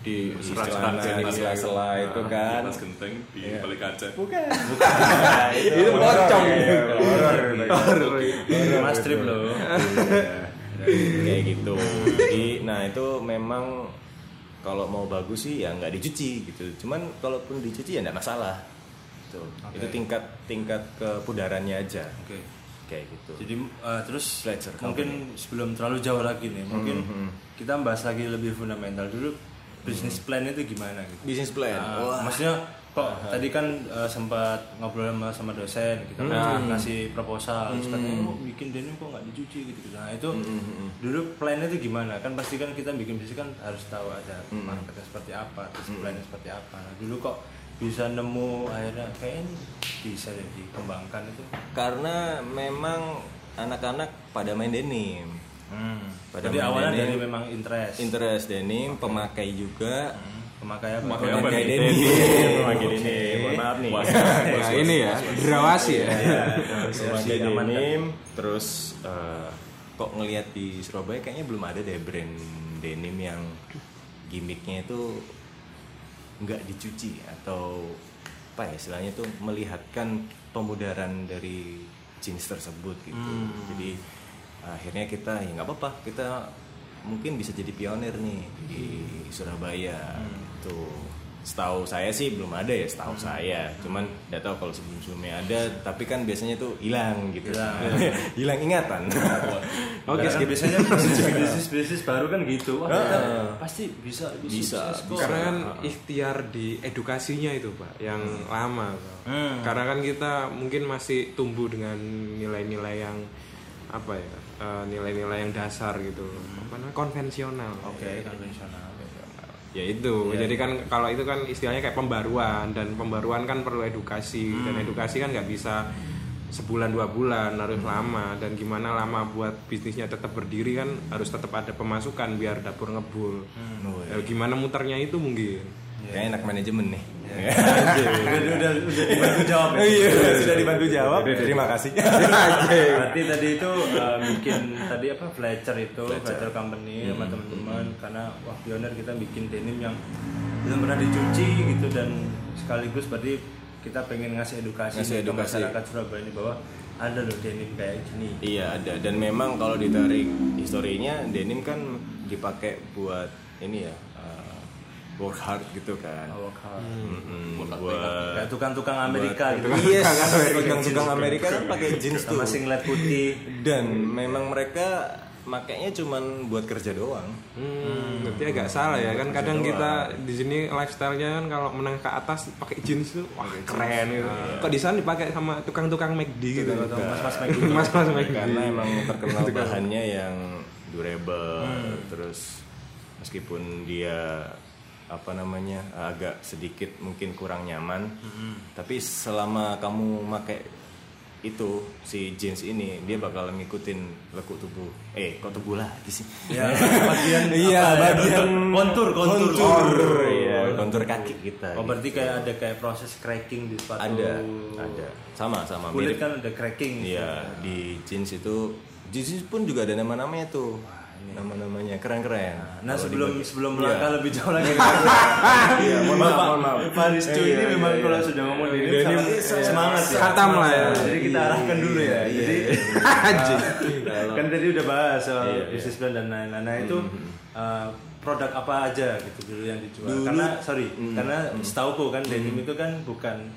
di Di celana di sela-sela itu kan. Genteng di balik kaca. Itu pocong. Mas trip loh. Kayak gitu. Jadi nah itu memang kalau mau bagus sih ya nggak dicuci gitu. Cuman kalaupun dicuci ya nggak masalah. Tuh. Oke. Itu tingkat tingkat kepudarannya aja. Oke. Kayak gitu. Jadi uh, terus Fletcher mungkin sebelum terlalu jauh lagi nih, mungkin Mhm. kita bahas lagi lebih fundamental dulu. Bisnis plan itu gimana gitu? Business plan. Wah. maksudnya kok tadi kan uh, sempat ngobrol sama, sama dosen kita kan ngasih proposal terus katanya kok bikin denim kok nggak dicuci gitu nah itu dulu plannya itu gimana? Kan pasti kan kita bikin bisnis kan harus tahu ada marketnya seperti apa terus plannya seperti apa. Nah, dulu kok bisa nemu akhirnya kayak ini bisa deh dikembangkan itu. Karena memang anak-anak pada main denim. Pada jadi main awalnya denim. dari memang interest. Interest denim, pemakai juga. Pemakai apa Pemakai apa Pemakai nih? denim. Mohon maaf nih. Nah, ini ya, derawasi ya. Pemakai denim, terus kok ngelihat di Surabaya kayaknya belum ada deh brand denim yang gimmicknya itu nggak dicuci atau apa ya istilahnya tuh melihatkan pemudaran dari jeans tersebut gitu. Jadi akhirnya kita ya nggak apa-apa kita mungkin bisa jadi pionir nih di Surabaya gitu. Setahu saya sih belum ada ya, setahu saya. Cuman nggak tahu kalau sebelum-sebelumnya ada, tapi kan biasanya tuh hilang gitu. Hilang (laughs) ingatan. (laughs) Oke, kan biasanya bisnis bisnis baru kan gitu. Wah, kita pasti bisa Bisa, bisa. Karena kan ikhtiar di edukasinya itu pak, yang lama. Pak. Hmm. Karena kan kita mungkin masih tumbuh dengan nilai-nilai yang apa ya, eh, nilai-nilai yang dasar gitu, apa namanya konvensional. Oke, konvensional. Ya itu, jadi kan kalau itu kan istilahnya kayak pembaruan dan pembaruan kan perlu edukasi. Dan edukasi kan nggak bisa sebulan dua bulan harus lama. Dan gimana lama buat bisnisnya tetap berdiri kan harus tetap ada pemasukan biar dapur ngebul. Oh, Ya, gimana muternya itu mungkin. Kayaknya enak manajemen nih. udah, udah, udah dibantu jawab ya. Iya, sudah dibantu jawab. (laughs) Terima kasih. Berarti tadi itu uh, bikin tadi apa Fletcher itu Fletcher, Company Hmm. sama teman-teman karena wah pioner kita bikin denim yang belum pernah dicuci gitu dan sekaligus berarti kita pengen ngasih edukasi, Ngasih ke edukasi. masyarakat Surabaya ini bahwa ada loh denim kayak gini. Iya ada dan memang kalau ditarik historinya denim kan dipakai buat ini ya work hard gitu kan. Work hard. Mm-mm, buat Kayak tukang-tukang Amerika gitu. Yes, tukang-tukang Amerika kan pakai jeans tuh. Sama singlet putih. Dan memang mereka makainya cuman buat kerja doang. Hmm, berarti agak salah ya kan kadang kita di sini lifestyle-nya kan kalau menengah ke atas pakai jeans tuh wah keren gitu. Kok di sana dipakai sama tukang-tukang McD gitu atau Mas-mas Mike mas-mas McD. Karena emang terkenal bahannya yang durable, terus meskipun dia apa namanya agak sedikit mungkin kurang nyaman, tapi selama kamu pakai itu si jeans ini dia bakal ngikutin lekuk tubuh. Eh, kok tubuh lagi sih? (laughs) Ya, bagian Iya, ya, bagian kontur, kontur, kontur, iya, kontur kaki kita. Oh berarti kayak ada kayak proses cracking di sepatu. ada, ada, sama sama Kulit mirip. kan ada cracking. Iya, di jeans itu jeans pun juga ada nama-namanya tuh. Nama-namanya keren-keren. Nah Kalau sebelum dibagi- sebelum Iya. melangkah lebih jauh lagi. (laughs) Iya, mohon maaf, mohon maaf. Faris Cu ini memang kalau sudah ngomong ini semangat ya. Khatam lah ya. Jadi kita arahkan dulu ya. Jadi (laughs) Anjing. kan tadi udah bahas soal Iya, iya. bisnis plan dan lain-lain. Nah itu uh, produk apa aja gitu dulu yang dijual. Dulu- Karena sorry, karena setauku kan denim itu kan bukan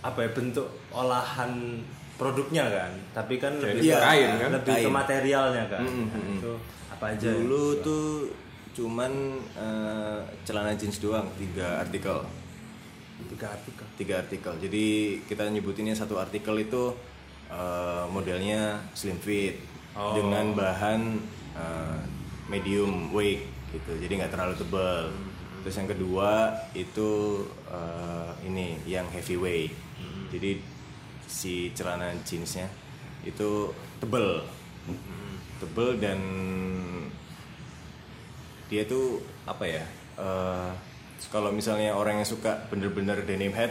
apa ya bentuk olahan produknya kan, tapi kan lebih Iya, ke- kain kan? lebih ke Kain. materialnya kan. Mm, Nah, mm, itu apa aja? ya? Dulu tuh cuman eh, celana jeans doang, tiga artikel. tiga artikel. Tiga artikel. Jadi kita nyebutinnya satu artikel itu eh, modelnya slim fit Oh. dengan bahan eh, medium weight gitu. Jadi nggak terlalu tebal. Terus yang kedua itu eh, ini yang heavyweight. Jadi si celana jeansnya itu tebel, tebel dan dia tuh apa ya? eh, kalau misalnya orang yang suka bener-bener denim head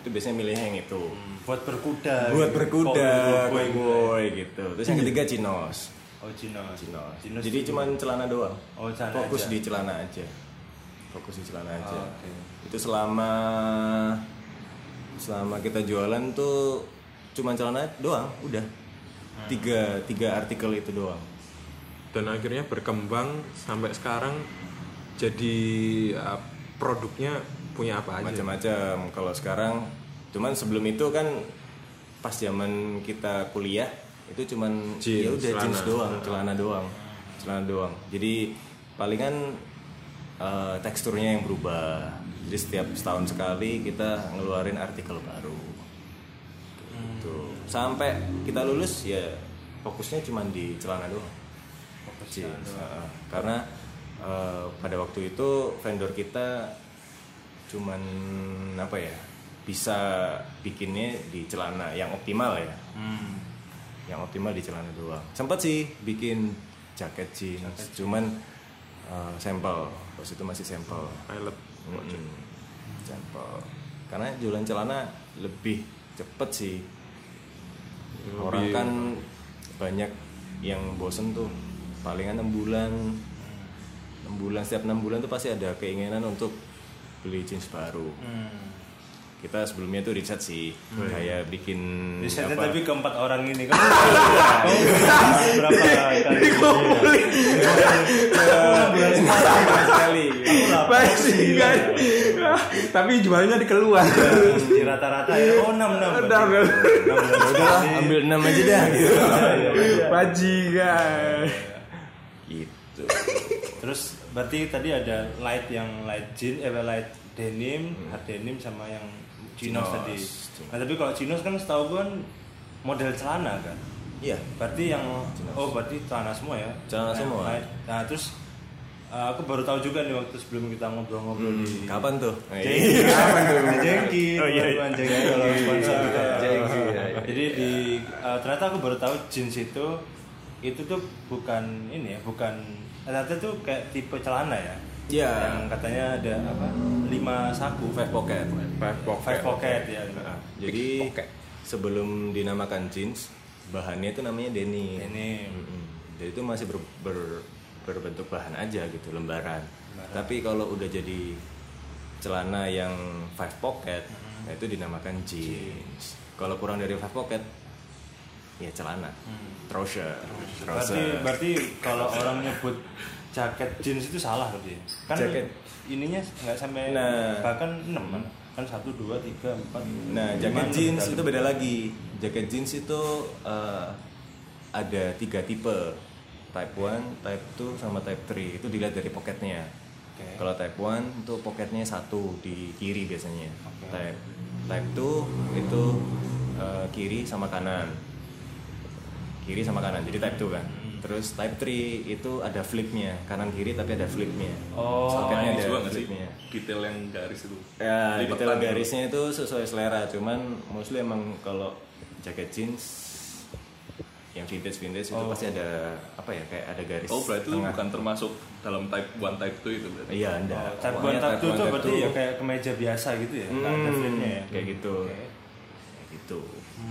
itu biasanya milihnya yang itu. Buat berkuda. Buat gitu. berkuda, Cowboy, cowboy gitu. Terus yang ketiga chinos. Oh Cina. Chinos. Chinos Jadi cuman celana doang. Oh, celana Fokus aja. di celana aja. Fokus di celana aja. Oh, oke. Itu selama selama kita jualan tuh cuman celana doang, udah. Tiga tiga artikel itu doang. Dan akhirnya berkembang sampai sekarang jadi uh, produknya punya apa aja? Macam-macam. Kalau sekarang cuman sebelum itu kan pas zaman kita kuliah itu cuman Jeans, ya udah jeans doang, celana doang. Celana doang. Jadi palingan eh, teksturnya yang berubah. Jadi setiap setahun sekali kita ngeluarin artikel baru. Gitu. Sampai kita lulus ya fokusnya cuman di celana doang. Jeans. Heeh. Karena eh, pada waktu itu vendor kita cuman apa ya bisa bikinnya di celana yang optimal ya Hmm. yang optimal di celana doang sempat sih bikin jaket jeans cuman eh, sampel pas itu masih sampel Pilot. Mm-mm. Sampel karena jualan celana lebih cepet sih. Orang Lebih- kan banyak yang bosen tuh. Palingan enam bulan. Enam bulan setiap enam bulan tuh pasti ada keinginan untuk beli jeans baru. Hmm. Kita sebelumnya tuh riset sih kayak bikin Risetnya apa tapi keempat orang ini kan. (laughs) Berapa kali? sekali Bajingan. Tapi jualnya di keluar. Di rata-rata ya. Oh enam enam. Enam, enam. udahlah ambil enam aja dah gitu Bajingan. gitu Terus berarti tadi ada light yang light jean, eh light denim, hard denim sama yang Chinos. tadi. Nah tapi kalau chinos kan setahu gue kan model celana kan. iya Berarti yang oh berarti celana semua ya? Celana Nah, semua. light. Nah terus uh, aku baru tahu juga nih waktu sebelum kita ngobrol-ngobrol di kapan tuh Jengki, Jengki, Oh, iya, iya. Jengki kalau sponsor kita. Jengki, iya, iya. Jadi di uh, ternyata aku baru tahu jeans itu itu tuh bukan ini ya, bukan ternyata tuh kayak tipe celana ya. Iya. yang katanya ada apa lima saku Five pocket. Five pocket. five pocket ya Jadi Pocket. sebelum dinamakan jeans, bahannya itu namanya denim. Denim. Mm-mm. Jadi itu masih ber- ber- berbentuk bahan aja gitu, lembaran. Tapi kalau udah jadi celana yang five pocket, nah itu dinamakan jeans. Kalau kurang dari five pocket, ya celana, trouser. berarti Trouser. berarti kalau orang nyebut jaket jeans itu salah berarti ya? kan Jaket. ininya nggak sampai Nah. bahkan enam kan kan satu dua tiga empat Nah, jaket jeans itu beda lagi. Jaket jeans itu eh, ada tiga tipe. Type 1, Type 2, sama Type 3. Itu dilihat dari pocketnya. Oke. Kalau Type 1 itu pocketnya satu di kiri biasanya. Oke. Type Type 2 itu eh, kiri sama kanan. Kiri sama kanan. Jadi Type 2 kan. Hmm. Terus Type 3 itu ada flipnya, kanan kiri tapi ada flipnya. Oh, Soketnya ada juga sih flipnya. detail yang garis itu Ya, Lipatan detail gitu. garisnya itu sesuai selera, cuman mostly emang kalau jaket jeans yang vintage vintage itu Oh. pasti ada apa ya kayak ada garis. oh berarti itu tengah. bukan termasuk dalam type 1 type 2 itu berarti Iya, enggak. Oh, type one type two one, itu type berarti ya kayak kemeja biasa gitu ya nggak ada hmm, flipnya ya Kayak gitu. Oke. Kayak gitu.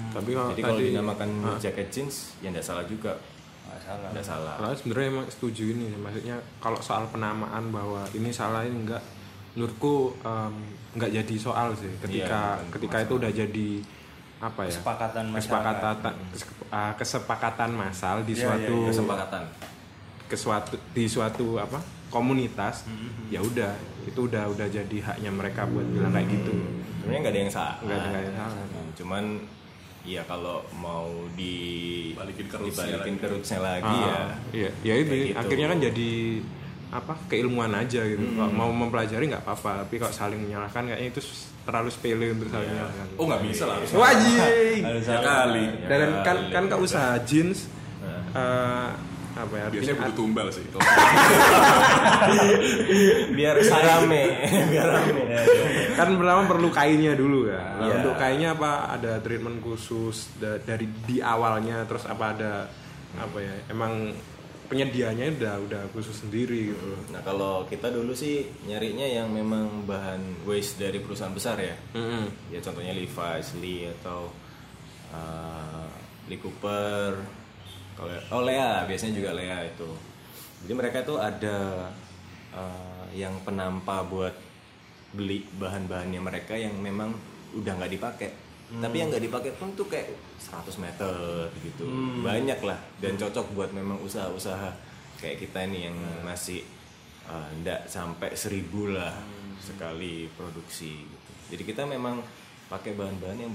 Tapi kalau Jadi kalau tadi dinamakan Ah. jaket jeans ya enggak salah juga. Nggak salah Enggak salah. Kalau sebenarnya emang setuju ini, maksudnya kalau soal penamaan bahwa ini salah ini enggak, menurutku em, enggak jadi soal sih. Ketika Iya, ketika itu udah jadi apa ya? Kesepakatan masyarakat. kesepakatan kes- ah, kesepakatan massal di Iya, suatu iya, iya. Kesepakatan. ke suatu di suatu apa komunitas Mm-hmm. ya udah itu udah udah jadi haknya mereka buat bilang kayak gitu Sebenarnya nggak ada yang salah. Nggak ada yang salah. Hmm, Cuman ya kalau mau di Balikin ke rootsnya dibalikin lagi. ke rootsnya lagi ya. Ah, iya ya itu gitu. akhirnya kan jadi apa keilmuan aja gitu Hmm. kalau mau mempelajari nggak apa-apa tapi kalau saling menyalahkan kayaknya itu terlalu sepele untuk saling menyalahkan oh nggak bisa lah harus wajib Harus ya salah. kali Ya dan kan kan kak usaha jeans Nah. Apa ya biasanya butuh tumbal sih (laughs) Biar rame, (laughs) biar rame. kan pertama perlu kainnya dulu kan. Nah, Iya. Untuk kainnya apa ada treatment khusus da- dari di awalnya terus apa ada apa ya? Emang penyediaannya udah udah khusus sendiri gitu. Nah kalau kita dulu sih nyarinya yang memang bahan waste dari perusahaan besar ya. Ya contohnya Levi's, Lee atau uh, Lee Cooper. Kalau oh Lea biasanya juga Lea itu. Jadi mereka tuh ada uh, yang penampa buat beli bahan-bahannya mereka yang memang udah nggak dipakai. Tapi yang nggak dipakai pun tuh kayak 100 meter gitu. Banyak lah dan cocok buat memang usaha-usaha kayak kita nih yang masih uh, nggak sampai seribu lah sekali produksi gitu. Jadi kita memang pakai bahan-bahan yang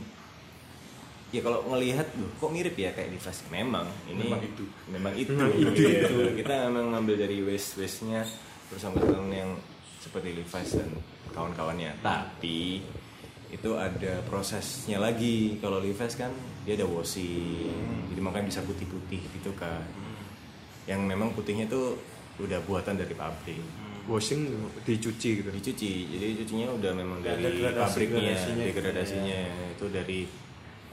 ya kalau ngelihat loh kok mirip ya kayak Levi's memang ini Memang itu. memang itu, gitu. kita memang ngambil dari waste waste nya perusahaan-perusahaan yang seperti Levi's dan kawan-kawannya. Tapi itu ada prosesnya lagi. Kalau Levi's kan dia ada washing. Jadi makanya bisa putih-putih gitu kan yang memang putihnya tuh udah buatan dari pabrik. Washing dicuci gitu. dicuci. Jadi cucinya udah memang Ya, dari degradasi- pabriknya degradasinya. Degradasinya itu dari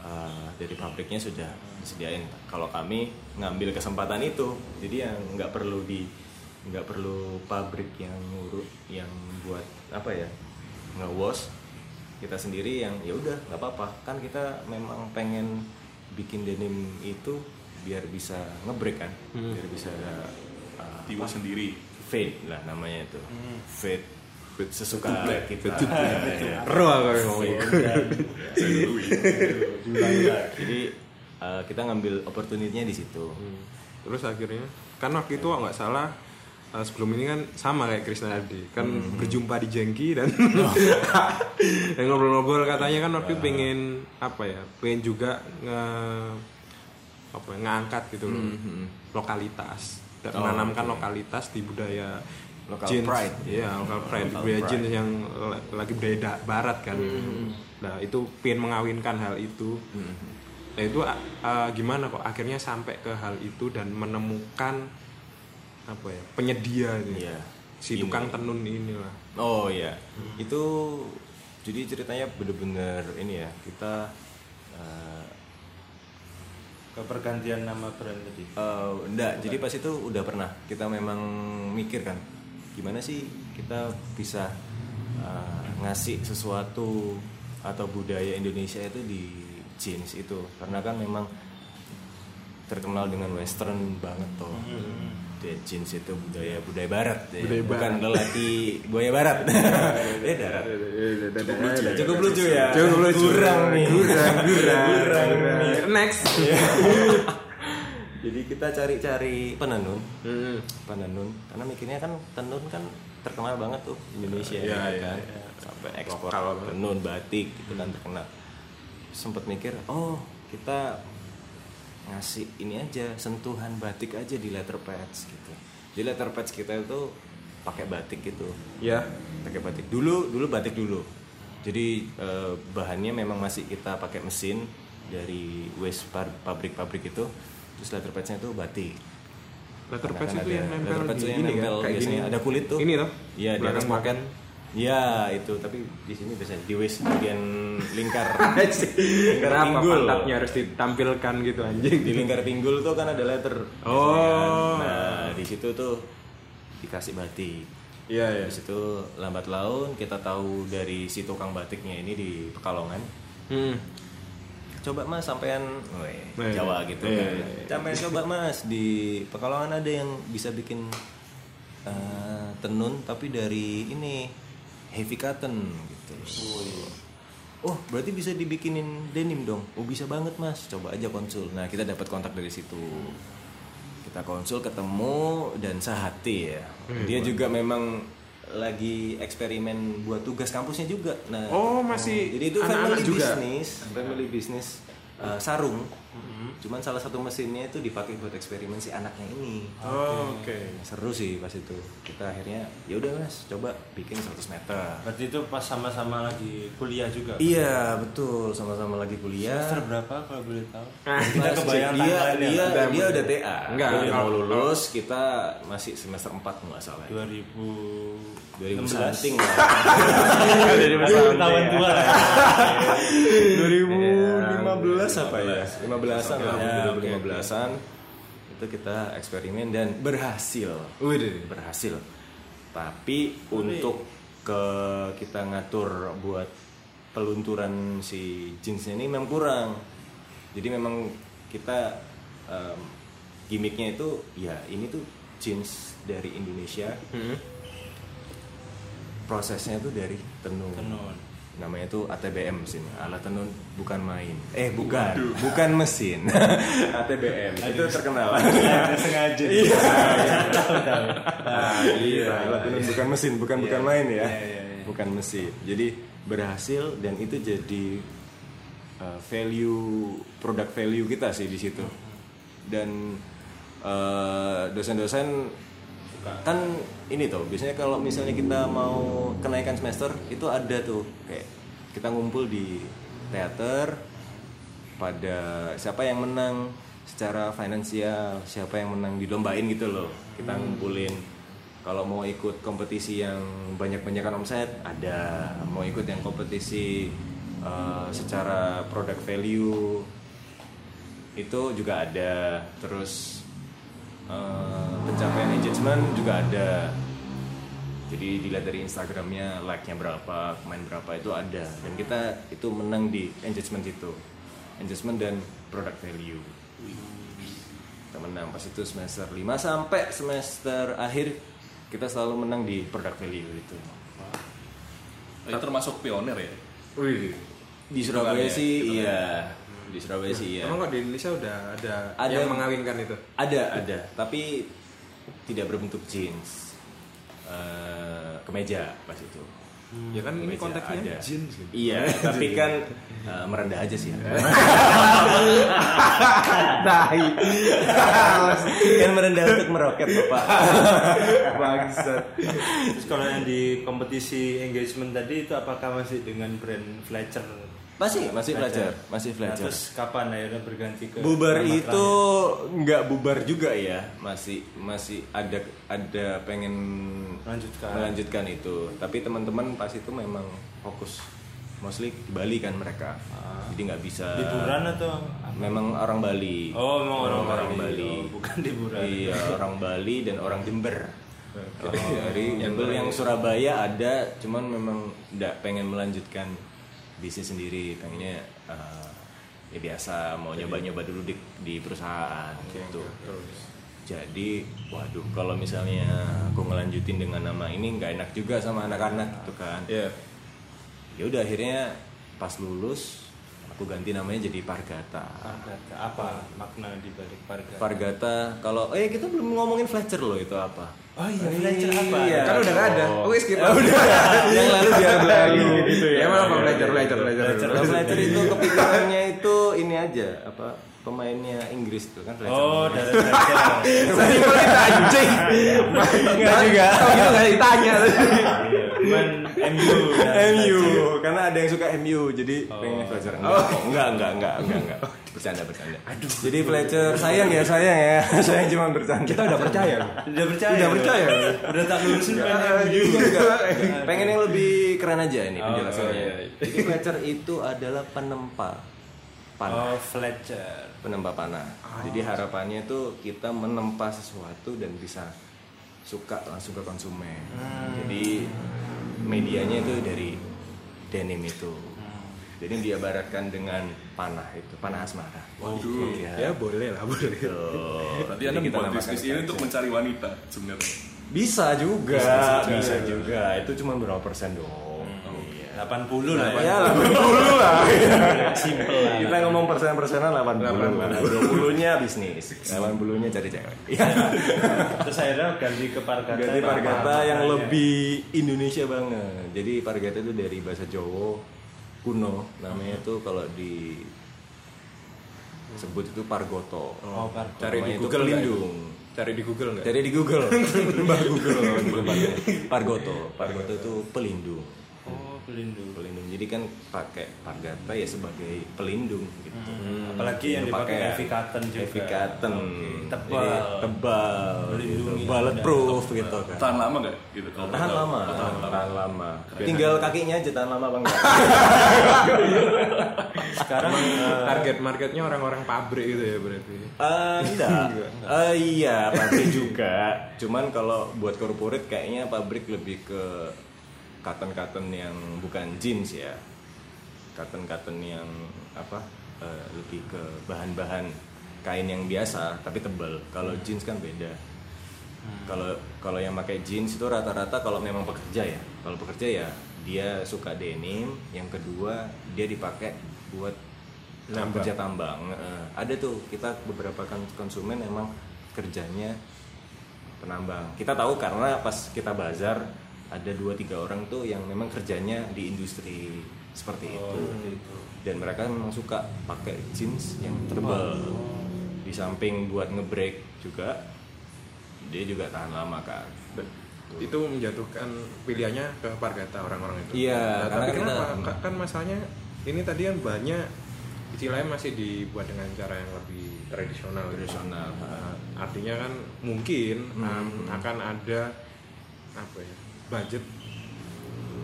uh, dari pabriknya sudah disediain. Kalau kami ngambil kesempatan itu jadi yang nggak perlu di nggak perlu pabrik yang ngurut yang buat apa ya nge-wash. Kita sendiri yang ya udah nggak apa-apa. Kan kita memang pengen bikin denim itu biar bisa ngebreak kan biar bisa uh, tiwa sendiri. Fade lah namanya itu. Fade fade sesuka kita. Ro aku yang ngomong. saya dulu jadi uh, kita ngambil opportunity-nya di situ. Terus akhirnya kan waktu itu nggak salah eh, sebelum ini kan sama kayak Krisna tadi kan berjumpa di Jengki dan (laughs) dan ngobrol-ngobrol katanya kan waktu itu pengen apa ya pengen juga nge apa ya, ngangkat gitu loh. Lokalitas. Dan Oh, menanamkan oke. lokalitas di budaya Local jeans. pride. Iya, local pride, Local budaya pride. jeans yang la- lagi budaya da- barat kan. Nah, itu pengen mengawinkan hal itu. Nah, itu uh, gimana kok akhirnya sampai ke hal itu dan menemukan apa ya, penyedia gitu. Iya. Si Ini. tukang tenun inilah. oh iya itu jadi ceritanya bener-bener ini ya kita uh, ke pergantian nama brand tadi uh, enggak jadi pas itu udah pernah kita memang mikir kan gimana sih kita bisa uh, ngasih sesuatu atau budaya Indonesia itu di jeans itu karena kan memang terkenal dengan western banget tuh Dia jeans itu budaya budaya barat ya. Budaya bukan barat. lelaki buaya barat darat Cukup lucu, cukup lucu ya. Cukup lucu. Kurang nih. Kurang, kurang, Kurang kurang. nih. Next. (laughs) jadi kita cari-cari penenun. Hmm. penenun. Karena mikirnya kan tenun kan terkenal banget tuh Indonesia Iya, ya iya, kan? iya. sampai ekspor Lokal tenun batik itu kan terkenal. Sempet mikir oh kita ngasih ini aja sentuhan batik aja di letter pads gitu. Di letter pads kita itu pakai batik gitu. Ya. pakai batik. Dulu dulu batik dulu. Jadi eh, bahannya memang masih kita pakai mesin dari waste pabrik-pabrik itu terus letter padsnya itu batik pads kan itu yang nempel letter pads di yang ini nempel ya, kayak biasanya gini. ada kulit tuh Ini toh? iya di atas Belakang pocket ya itu tapi di sini biasanya di waist bagian lingkar (laughs) lingkar Kenapa pinggul pantatnya harus ditampilkan gitu anjing? di lingkar pinggul tuh kan ada letter Oh. nah di situ tuh dikasih batik Iya, iya. Di situ lambat laun kita tahu dari si tukang batiknya ini di Pekalongan. Hmm. Coba Mas sampean weh, Iya, Jawa iya. gitu Iya, kan. iya, iya. Sampean coba Mas di Pekalongan ada yang bisa bikin eh, tenun tapi dari ini heavy cotton gitu. Oh, berarti bisa dibikinin denim dong. Oh, bisa banget, Mas. Coba aja konsul. Nah, kita dapat kontak dari situ. Kita konsul ketemu dan sehati ya. Dia juga memang lagi eksperimen buat tugas kampusnya juga. Nah, Oh, masih jadi itu family juga? business, family business uh, sarung. Cuman salah satu mesinnya itu dipakai buat eksperimen si anaknya ini. Oh, Oke. Seru sih pas itu. Kita akhirnya ya udah Mas, coba bikin 100 meter. Berarti itu pas sama-sama lagi kuliah juga. Iya, betul, sama-sama lagi kuliah. Semester berapa kalau boleh tahu? Ah, kita kebayang dia timeline-nya. dia Udah, dia udah. TA. Enggak, Dia udah mau lulus, kita masih semester 4 nggak salah. 2000 2000 16. something lah. tahun tua lah. 2015 apa ya? 15-an lah, Ya, 2015-an. Itu kita eksperimen dan berhasil. Wih, Berhasil. Tapi untuk ke kita ngatur buat pelunturan si jeansnya ini memang kurang. Jadi memang kita em, gimmicknya itu ya ini tuh jeans dari Indonesia. Hmm. Prosesnya tuh dari tenun Tenun. Namanya tuh ATBM sini alat tenun bukan main. Eh bukan. Bukan mesin. (laughs) ATBM itu terkenal. (laughs) Sengaja. iya Nah, iya alat tenun bukan mesin bukan bukan main ya. Bukan mesin. Jadi berhasil dan itu jadi uh, value produk value kita sih di situ. Dan uh, dosen-dosen kan ini tuh biasanya kalau misalnya kita mau kenaikan semester itu ada tuh kayak kita ngumpul di teater pada siapa yang menang secara finansial siapa yang menang dilombain gitu loh kita ngumpulin. Kalau mau ikut kompetisi yang banyak-banyakan omset ada. Mau ikut yang kompetisi uh, secara product value itu juga ada. Terus eh, pencapaian engagement juga ada. Jadi dilihat dari Instagramnya like-nya berapa main berapa itu ada. Dan kita itu menang di engagement itu. Engagement dan product value. Kita menang. Pas itu semester 5 sampai semester akhir kita selalu menang di product value itu. Itu termasuk pioner ya. Wih. di Surabaya sih hitungannya. iya di Surabaya sih iya Emang kok di Indonesia udah ada, Ada. yang mengawinkan itu? Ada, ada, tapi tidak berbentuk jeans. Eh, kemeja pas itu. Ya kan ini konteksnya ada. jeans gitu. Iya, (laughs) tapi kan eh, merendah aja sih. Tahi. kan merendah untuk meroket, Bapak. (laughs) Bangsat. Terus kalau yang di kompetisi engagement tadi itu apakah masih dengan brand Fletcher? Masih, masih Fletcher, masih Nah, Fletcher. terus kapan akhirnya berganti ke bubar itu nggak bubar juga ya, masih masih ada ada pengen Melanjutkan. melanjutkan itu. Tapi teman-teman pas itu memang fokus mostly di Bali kan mereka. Jadi nggak bisa liburan atau Memang orang Bali. Oh, memang orang, orang Bali. Bali. Oh, bukan liburan. Iya, orang Bali dan orang Jember. dari label yang Surabaya ada cuman memang nggak pengen melanjutkan bisnis sendiri pengennya eh, ya biasa mau nyoba-nyoba dulu di, di perusahaan gitu jadi waduh kalau misalnya aku ngelanjutin dengan nama ini nggak enak juga sama anak-anak gitu kan Iya. ya udah akhirnya pas lulus aku ganti namanya jadi Pargata Pargata. Apa makna di balik Pargata? Pargata kalau eh kita belum ngomongin Fletcher loh itu apa Oh iya, Fletcher apa? Iya. Kan udah gak ada. Oke skip. (laughs) yang lalu biar berlalu gitu ya. Emang apa belajar belajar belajar. Fletcher itu kepikirannya itu ini aja apa pemainnya Inggris tuh kan Fletcher Oh, dari (laughs) Fletcher. Simpel itu anjing. Enggak juga. Kalau gitu gak ditanya. Cuman MU. MU Fletcher. karena ada yang suka MU jadi pengen Fletcher enggak, oh. enggak enggak enggak enggak enggak bercanda bercanda aduh jadi Fletcher sayang ya sayang ya (laughs) sayang cuma bercanda Kita udah percaya. Udah percaya. Udah percaya. Udah tak lulusin Enggak, pengen yang lebih keren aja ini penjelasannya oh, iya, iya. jadi Fletcher itu adalah penempa panah Oh, Fletcher. penempa panah. Jadi harapannya itu kita menempa sesuatu dan bisa suka langsung ke konsumen. Jadi medianya itu dari denim itu. Jadi diabaratkan dengan panah itu, panah asmara. Waduh. Ya boleh lah boleh. Tuh. Berarti Jadi anda kita namakan bisnis ini untuk mencari wanita sebenarnya. bisa juga, Bisa, bisa, bisa. juga. Itu cuma berapa persen dong. Iya. 80 lah Ya, ya. 80 lah. (laughs) Simple lah. Kita ngomong persen-persenan 80 lah. 20-nya bisnis, 80-nya cari cewek. (laughs) Iya. Terus akhirnya ganti ke Pargata. Ganti Pargata yang lebih Indonesia banget. Jadi Pargata itu dari bahasa Jawa kuno. Namanya tuh kalau di sebut itu Pargoto. Oh, Pargata. Cari di itu Google itu? pelindung. Cari di Google nggak? Cari di Google. (laughs) Mbak Google. Google Pargoto. Pargoto. Pargoto itu pelindung. Oh, pelindung. Pelindung. Jadi kan pakai Pargata ya sebagai pelindung gitu. Apalagi yang dipakai heavy cotton juga. Heavy cotton. Tebal. Jadi tebal. Melindungi Gitu. Bulletproof gitu kan. Tahan lama nggak? Gitu. Kalau Tahan tahu. lama, Oh, tahan lama. tahan lama. Tinggal kakinya aja tahan lama bang. (laughs) Sekarang eh, Target marketnya orang-orang pabrik gitu ya berarti. Eh, enggak. (laughs) Eh, iya, pabrik juga. Cuman kalau buat corporate kayaknya pabrik lebih ke cotton-cotton yang bukan jeans ya. Cotton-cotton yang apa? eh, lebih ke bahan-bahan kain yang biasa tapi tebal. Kalau jeans kan beda. Kalau kalau yang pakai jeans itu rata-rata kalau memang pekerja ya. Kalau pekerja ya dia suka denim. Yang kedua dia dipakai buat Nambang. kerja tambang. Eh, ada tuh kita beberapa kan konsumen emang kerjanya penambang. Kita tahu karena pas kita bazar ada dua tiga orang tuh yang memang kerjanya di industri seperti itu. Dan mereka memang suka pakai jeans yang tebal. Di samping buat ngebreak juga dia juga tahan lama kan. itu menjatuhkan pilihannya ke Pargata orang-orang itu. Iya, Nah, karena tapi kita- kenapa? Ka- Kan masalahnya ini tadi kan banyak istilahnya masih dibuat dengan cara yang lebih tradisional. gitu. Tradisional. Nah, artinya kan mungkin Hmm. um, akan ada apa ya budget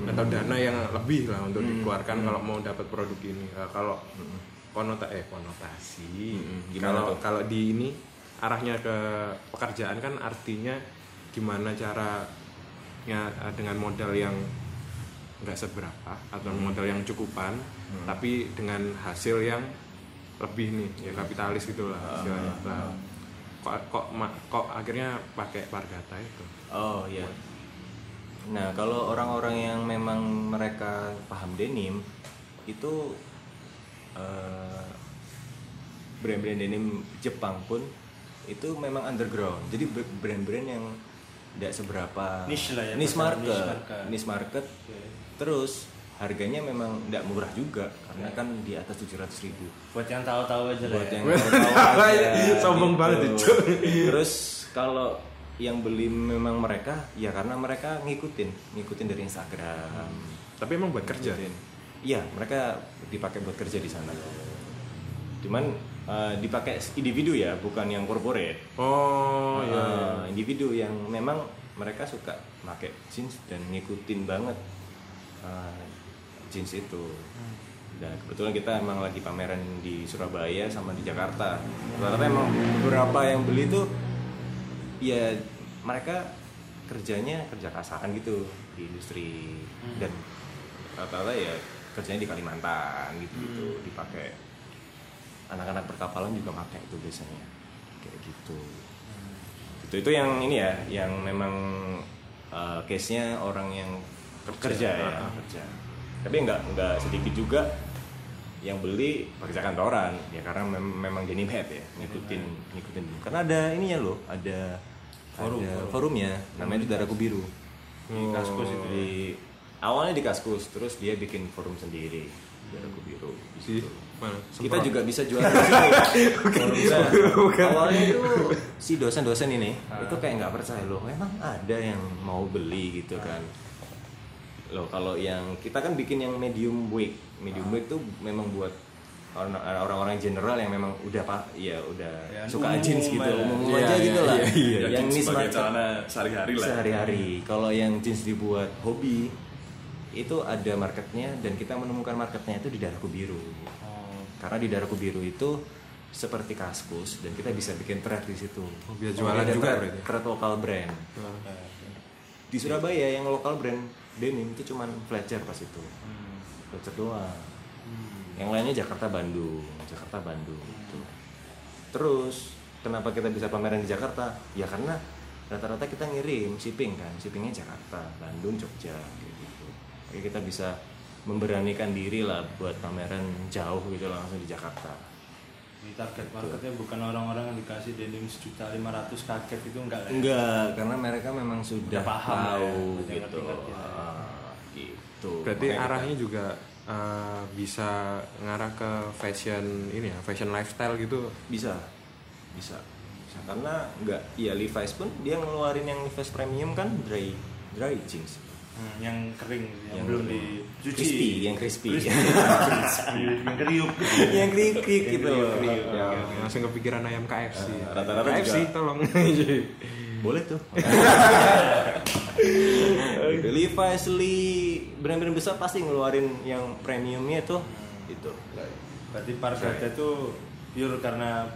atau dana yang lebih lah untuk Hmm. dikeluarkan kalau mau dapat produk ini. Nah, kalau konota eh konotasi Hmm, gimana kalau tuh? kalau di ini arahnya ke pekerjaan kan artinya gimana caranya eh, dengan modal yang nggak seberapa atau Hmm. modal yang cukupan tapi dengan hasil yang lebih nih ya kapitalis gitu lah Ah, istilahnya. Nah, kok kok ma- kok akhirnya pakai Pargata itu Oh iya. Nah kalau orang-orang yang memang mereka paham denim itu eh, brand-brand denim Jepang pun itu memang underground. Jadi br- brand-brand yang tidak seberapa Niche lah ya, niche market, niche market. niche market. Terus harganya memang tidak murah juga karena kan di atas 700.000 ribu buat yang tahu-tahu aja lah buat ya. yang tahu (laughs) aja Sombong banget, gitu. terus kalau yang beli memang mereka ya karena mereka ngikutin ngikutin dari Instagram. Tapi emang buat kerja? Iya mereka dipakai buat kerja di sana. Cuman eh, dipakai individu ya bukan yang corporate. Oh iya. Eh, individu yang memang mereka suka pakai jeans dan ngikutin banget eh, jeans itu. Dan kebetulan kita emang lagi pameran di Surabaya sama di Jakarta. Rata-rata emang beberapa yang beli tuh ya mereka kerjanya kerja kasaran gitu di industri. Dan rata-rata ya kerjanya di Kalimantan gitu gitu. Dipakai. Anak-anak perkapalan juga pakai itu biasanya. Kayak gitu. Itu itu yang ini ya yang memang uh, case nya orang yang kerja, ya. Kerja. Tapi nggak nggak sedikit juga yang beli pekerja kantoran ya karena mem- memang denim head ya ngikutin ngikutin. Karena ada ininya loh ada Forum, ada forum. forumnya. Namanya itu Daraku Biru. Di Kaskus itu di awalnya di Kaskus terus dia bikin forum sendiri Daraku Biru. Di situ. mana? kita juga bisa jual di sini. (laughs) Nah, awalnya itu si dosen-dosen ini itu kayak nggak percaya loh memang ada yang mau beli? gitu kan. Loh kalau yang kita kan bikin yang medium weight medium weight tuh memang buat orang- orang-orang general yang memang udah pak ya udah Ya, suka umum jeans gitu ya. umum Iya, aja iya, gitu lah iya, iya. Ya, yang market celana sehari-hari lah. sehari-hari kalau yang jeans dibuat hobi itu ada marketnya dan kita menemukan marketnya itu di Daraku Biru Oh. karena di Daraku Biru itu seperti kaskus dan kita bisa bikin thread di situ. Oh, biar jualan Ada juga thread, lokal brand. Di Surabaya yang lokal brand denim itu cuman Fletcher pas itu. Hmm. Fletcher doang. Yang lainnya Jakarta Bandung, Jakarta Bandung gitu. Terus kenapa kita bisa pameran di Jakarta? Ya karena rata-rata kita ngirim shipping kan, shippingnya Jakarta, Bandung, Jogja gitu. Jadi kita bisa memberanikan diri lah buat pameran jauh gitu langsung di Jakarta. Ini target marketnya bukan orang-orang yang dikasih denim sejuta lima ratus kaget itu enggak lah ya? Enggak, karena mereka memang sudah Udah paham ya, tahu gitu. ngerti-ngerti lah ya. Gitu. Berarti Makanya kita- arahnya juga uh, bisa ngarah ke fashion ini ya, fashion lifestyle gitu. bisa bisa bisa karena enggak ya Levi's pun dia ngeluarin yang Levi's premium kan dry dry jeans Hmm, yang kering yang, Yang belum dicuci Crispy, yang crispy. Crispy, yang kriuk (laughs) yang kriuk gitu loh kriuk, Ya, langsung kepikiran ayam KFC. Ah, rata-rata KFC juga- tolong. (laughs) boleh tuh. (laughs) Levi's Lee brand-brand besar pasti ngeluarin yang premiumnya tuh. Itu berarti Pargata itu pure karena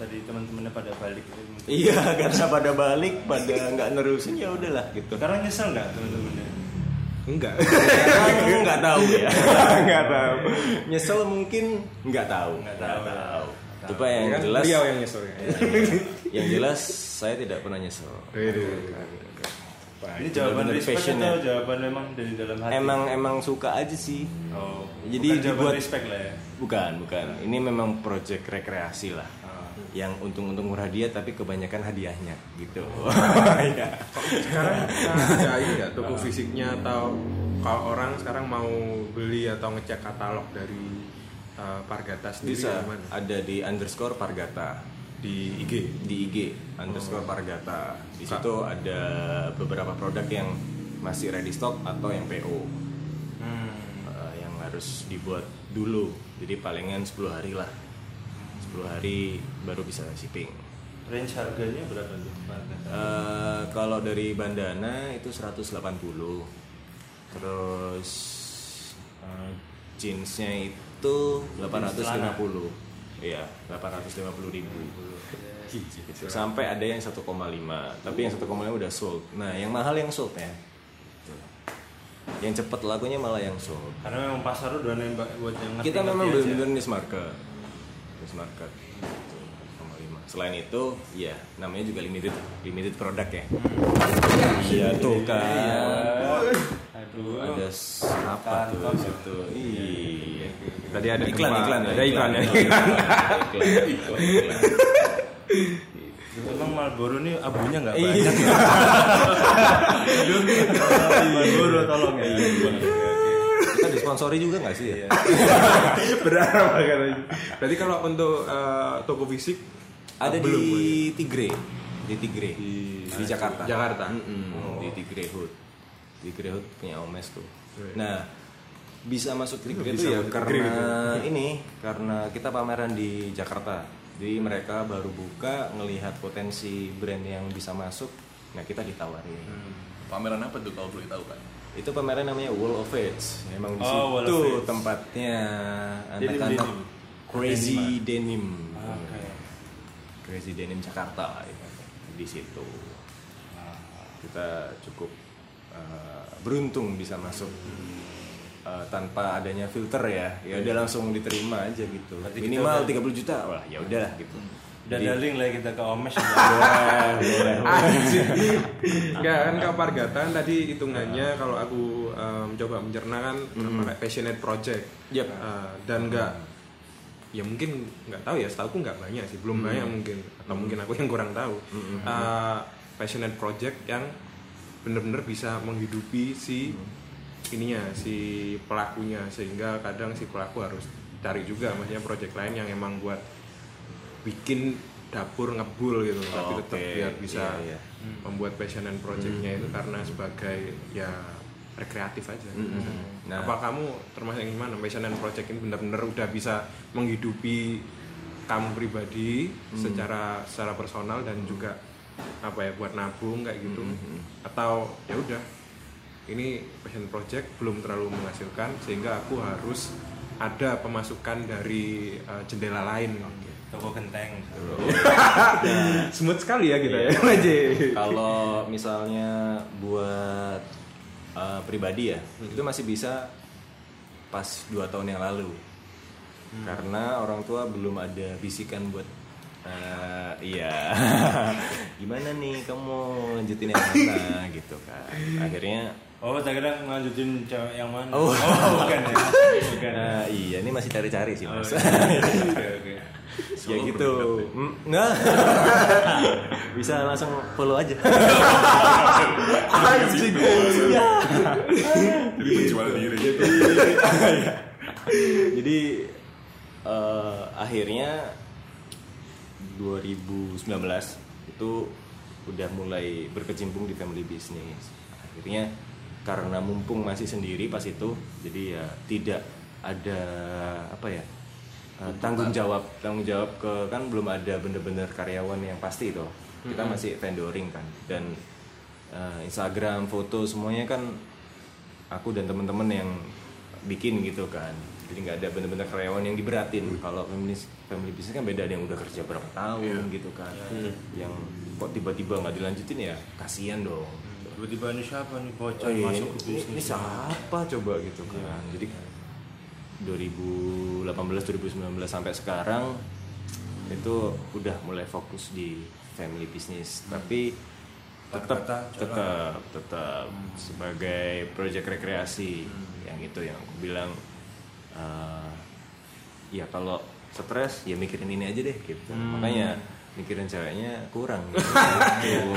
tadi teman-temannya pada balik gitu. iya (laughs) karena pada balik pada nggak nerusin ya udahlah gitu. Sekarang nyesel nggak teman-temannya? Enggak. Sekarang nggak tahu ya. (laughs) Nggak tahu. Nyesel mungkin nggak tahu. Nggak tahu. tahu coba yang Kan jelas. beliau yang nyesel ya. Yang jelas saya tidak pernah nyesel. Ini jawaban respect passion atau ya. jawaban memang dari dalam hati? Emang emang suka aja sih. Oh, Jadi bukan jawaban dibuat- respect lah ya? Bukan bukan. Ini memang project rekreasi lah. Ah. yang untung-untung murah dia tapi kebanyakan hadiahnya gitu. (laughs) Iya. Sekarang ada ini nggak? Toko fisiknya atau kalau orang sekarang mau beli atau ngecek katalog dari uh, Pargata sendiri bisa. ada di underscore pargata Di IG. di IG underscore pargata. Di situ ada beberapa produk yang masih ready stock atau yang PO hmm. eh, yang harus dibuat dulu. Jadi palingan 10 hari lah. 10 hari baru bisa shipping. Range harganya berapa tuh? Eh, kalau dari bandana itu 180 terus eh, jeansnya itu 850 iya 850 ribu. Gitu. sampai ada yang 1,5 tapi yang 1,5 udah sold. Nah yang mahal yang sold ya. Tuh. yang cepet lakunya malah yang sold. Karena memang pasar udah nembak buat yang ngerti kita memang benar-benar niche market. Niche market. Gitu, 1,5. selain itu ya namanya juga limited limited product ya. Iya tuh kan. Aduh. Ada apa tuh situ? Iya Tadi ada iklan gempa, iklan ada iklan. ya. iklan iklan iklan. Emang Marlboro ini abunya nggak Iya. banyak. (laughs) Marlboro tolong ya. kita disponsori juga nggak sih ya? (laughs) Berapa katanya? Berarti kalau untuk uh, toko fisik ada belum, di Tigre. Di Tigre di, Jakarta. Jakarta. Mm-mm, di Tigre Hood. Tigre Hood punya Omes tuh. Iya. nah bisa masuk Bisa itu ya karena ini karena kita pameran di Jakarta. Jadi mereka baru buka ngelihat potensi brand yang bisa masuk nah kita ditawarin. Pameran apa tuh kalau boleh tahu kan? itu pameran namanya Wall of Age. Memang di Oh, situ tempatnya Denim, anak-anak denim. crazy denim, Oke. crazy denim Jakarta ya. di situ. Kita cukup uh, beruntung bisa masuk uh, tanpa adanya filter ya ya udah langsung diterima aja gitu. Berarti minimal udah- 30 juta wah ya udahlah gitu. Dan Jadi- ada link lah kita ke Omesh. (laughs) boleh (laughs) kan kapargatan tadi hitungannya kalau aku em, coba mencerna kan sama kayak passionate project. Yep. Eh, dan enggak ya mungkin nggak tahu ya setahu nggak banyak sih belum banyak mungkin. Atau mungkin aku yang kurang tahu. Eh, passionate project yang bener-bener bisa menghidupi si ininya si pelakunya. Sehingga kadang si pelaku harus cari juga maksudnya project lain yang emang buat bikin dapur ngebul gitu tapi tetap Oke, biar bisa iya, iya. membuat passion and projectnya itu karena sebagai ya rekreatif aja. Nah. Apa kamu termasuk yang gimana? Passion and project ini benar-benar udah bisa menghidupi kamu pribadi secara secara personal dan juga apa ya buat nabung kayak gitu? Atau ya udah ini passion project belum terlalu menghasilkan sehingga aku harus ada pemasukan dari uh, jendela lain. Toko genteng. (laughs) Smooth sekali ya kita ya, Iya. (laughs) Kalau misalnya buat uh, pribadi ya itu masih bisa pas dua tahun yang lalu. Karena orang tua belum ada bisikan buat uh, iya. (laughs) Gimana nih kamu lanjutin yang mana gitu kan. Akhirnya Oh, tak kira ngelanjutin cewek yang mana? Oh. bukan ya. Bukan. uh, iya ini masih cari-cari sih mas Oh, iya. (laughs) Oke, oke. ya gitu nah (laughs) bisa langsung follow aja Anjing. Jadi penjual diri. jadi eh, akhirnya 2019 itu udah mulai berkecimpung di family business akhirnya karena mumpung masih sendiri pas itu jadi ya tidak ada apa ya eh, tanggung jawab tanggung jawab ke kan belum ada bener-bener karyawan yang pasti itu. Kita masih vendoring kan. Dan eh, Instagram foto semuanya kan aku dan teman-teman yang bikin gitu kan. Jadi nggak ada bener-bener karyawan yang diberatin. Kalau family family business kan beda ada yang udah kerja berapa tahun gitu kan. Yang kok tiba-tiba nggak dilanjutin ya kasihan dong Tiba-tiba ini siapa nih? Bocah Oh iya, masuk ke ini, bisnis? ini siapa? Coba gitu kan. Jadi 2018 2019 sampai sekarang itu udah mulai fokus di family business. Tapi tetap tetap tetap sebagai project rekreasi. Yang itu yang aku bilang eh, ya kalau stres ya mikirin ini aja deh gitu. Makanya mikirin ceweknya kurang (laughs) gitu.